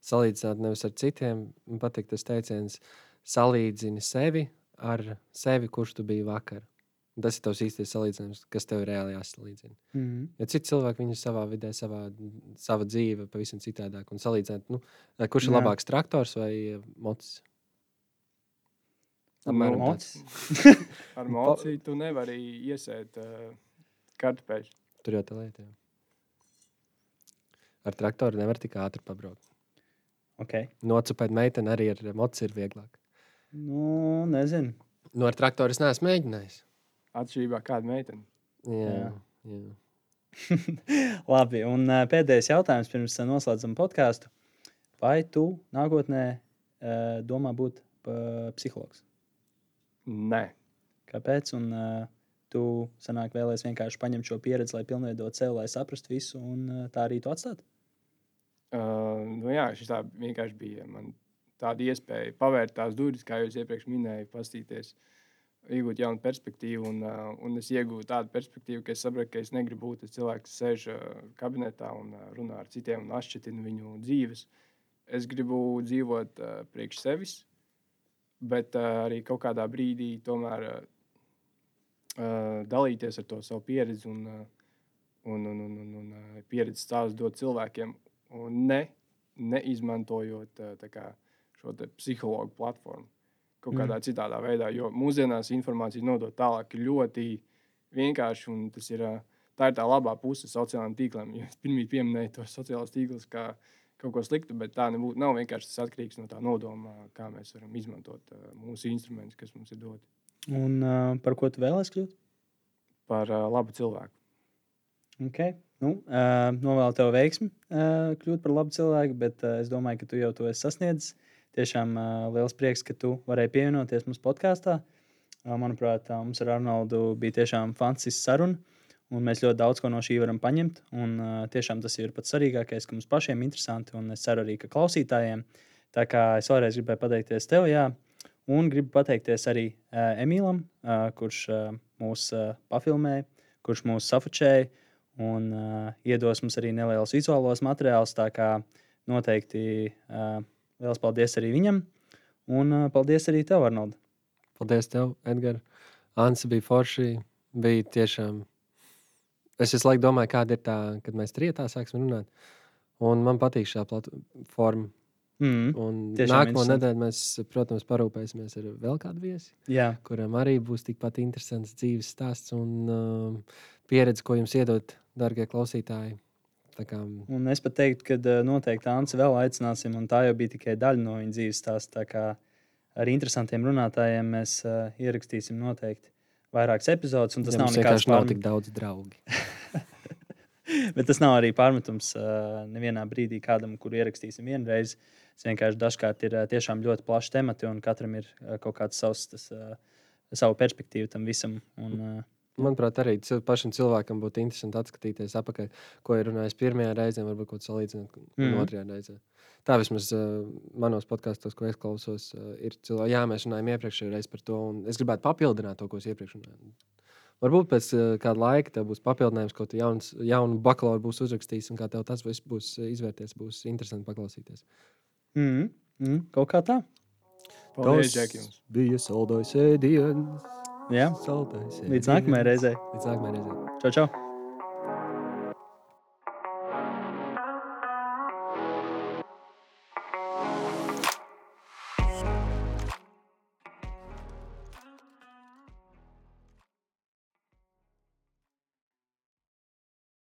salīdzināt nevis ar citiem. Man patīk tas teiciens, salīdzini sevi ar sevi, kurš tu biji vakar. Tas ir tavs īstais salīdzinājums, kas tev ir reāli jāsalīdzina. Mm. Ja citi cilvēki viņu savā vidē, savā, savā dzīvē, pavisam citādāk. Un salīdzināt, nu, kurš ir Jā. labāks traktors vai mocis? Apmēram Nu, tāds. *laughs* Ar mociju tu nevari iesēt uh, kartupeļus. Tur jau tā lieta. Jā. Ar traktoru nevar tik ātri pabraukt. Okay. Nocupēt meiteni arī ar mocu ir vieglāk. Nu, nezinu. Nu, ar traktoru es neesmu mēģinājis. Atšķirībā no kāda meitene. Jā, Jā. jā. *laughs* Labi, un pēdējais jautājums pirms noslēdzam podkāstu. Vai tu nākotnē domā būt psihologs? Nē, Kāpēc? Un, uh, tu sanāk vēlēs vienkārši paņemt šo pieredzi, lai pilnveidot sevi, lai saprastu visu, un tā arī tu atstāt. uh, nu jā, šis tā vienkārši bija man tāda iespēja pavērt tās durvis, kā jau es iepriekš minēju, pastīties, iegūt jaunu perspektīvu. Un, uh, un es iegūstu tādu perspektīvu, ka es sapratu, ka es negribu būt tas cilvēks, kas sēž uh, kabinetā un uh, runā ar citiem un atšķirtina viņu dzīves. Es gribu dzīvot uh, priekš sevis, bet uh, arī kaut kādā brīdī tomēr uh, uh, dalīties ar to savu pieredzi un, uh, un, un, un, un, un uh, pieredzi stāstu dot cilvēkiem, un ne, neizmantojot uh, kā šo psihologu platformu kaut kādā mm. citādā veidā. Jo mūsdienās informācija nodot tālāk ļoti vienkārši, un tas ir, uh, tā ir tā labā puse sociālajiem tīkliem. Es pirmie pieminēju tos sociālos tīklus kā kaut ko sliktu, bet tā nebūtu, nav vienkārši tas atkarīgs no tā nodoma, kā mēs varam izmantot uh, mūsu instrumentus, kas mums ir doti Un uh, par ko tu vēlēsies kļūt? par uh, labu cilvēku. Okay. Nu, uh, novēlu tev veiksmi uh, kļūt par labu cilvēku, bet uh, es domāju, ka tu jau to esi sasniedzis. Tiešām liels prieks, ka tu varēji pievienoties mūsu podkāstā. Manuprāt, mums ar Arnoldu bija tiešām fantastiska saruna. Un mēs ļoti daudz ko no šī varam paņemt. Un, uh, tiešām tas ir pats svarīgākais, ka mums pašiem ir interesanti. Un es ceru arī, ka klausītājiem. Tā kā es vēlreiz gribēju pateikties tev, jā, un gribu pateikties arī uh, Emīlam, uh, kurš uh, mūs uh, pafilmēja, kurš mūs safučēja un uh, iedos mums arī nelielus vizuālos materiālus. Tā kā noteikti uh, liels paldies arī viņam. Un uh, paldies arī tev, Arnold. Paldies tev, Edgars. Ansa bija forši. Bija tiešām. Es visu laiku domāju, kāda ir tā, kad mēs trijotā sāksim runāt. Un man patīk šī platforma. Mm. Interesanti. nedēļu mēs, protams, parūpēsimies ar vēl kādu viesi, Jā, kuram arī būs tikpat interesants dzīves stāsts un um, pieredze, ko jums iedot, darbie klausītāji. Kā, un es pat teiktu, ka uh, noteikti Anci vēl aicināsim, un tā jau bija tikai daļa no viņa dzīves stāsta. Ar interesantiem runātājiem mēs uh, ierakstīsim noteikti vairākas epizodes, un tas ja nav vienkārši nav pārmet- tik daudz draugu. *laughs* Bet tas nav arī pārmetums uh, nevienā brīdī kādam, kuru ierakstīsim vienreiz. Tas vienkārši dažkārt ir uh, tiešām ļoti plašs temats, un katram ir uh, kaut kāds savs, tas, uh, savu perspektīvu tam visam. Un, uh, Manuprāt, arī pašam cilvēkam būtu interesanti atskatīties atpakaļ, ko ir runājis pirmajā reizē, varbūt kaut ko salīdzināt mm. Otrajā reizē. Tā vismaz uh, manos podkāstos, ko es klausos, uh, ir cilvēki, jā, mēs runājam iepriekšējā reizē par to, un es gribētu papildināt to, ko es iepriekš runāju. Varbūt pēc uh, kāda laika tev būs papildinājums, ko tu jauns, jaunu bakalauru būs uzrakstījis, un kā tev tas viss būs izvērties, būs interesanti paklausīties. mm, mm, kaut kā tā. Paldies, Džek, jums! bija saldais ēdiens. Jā. Saldais Līdz nākamajai reizei. Līdz nākamajai reizei. Čau, čau!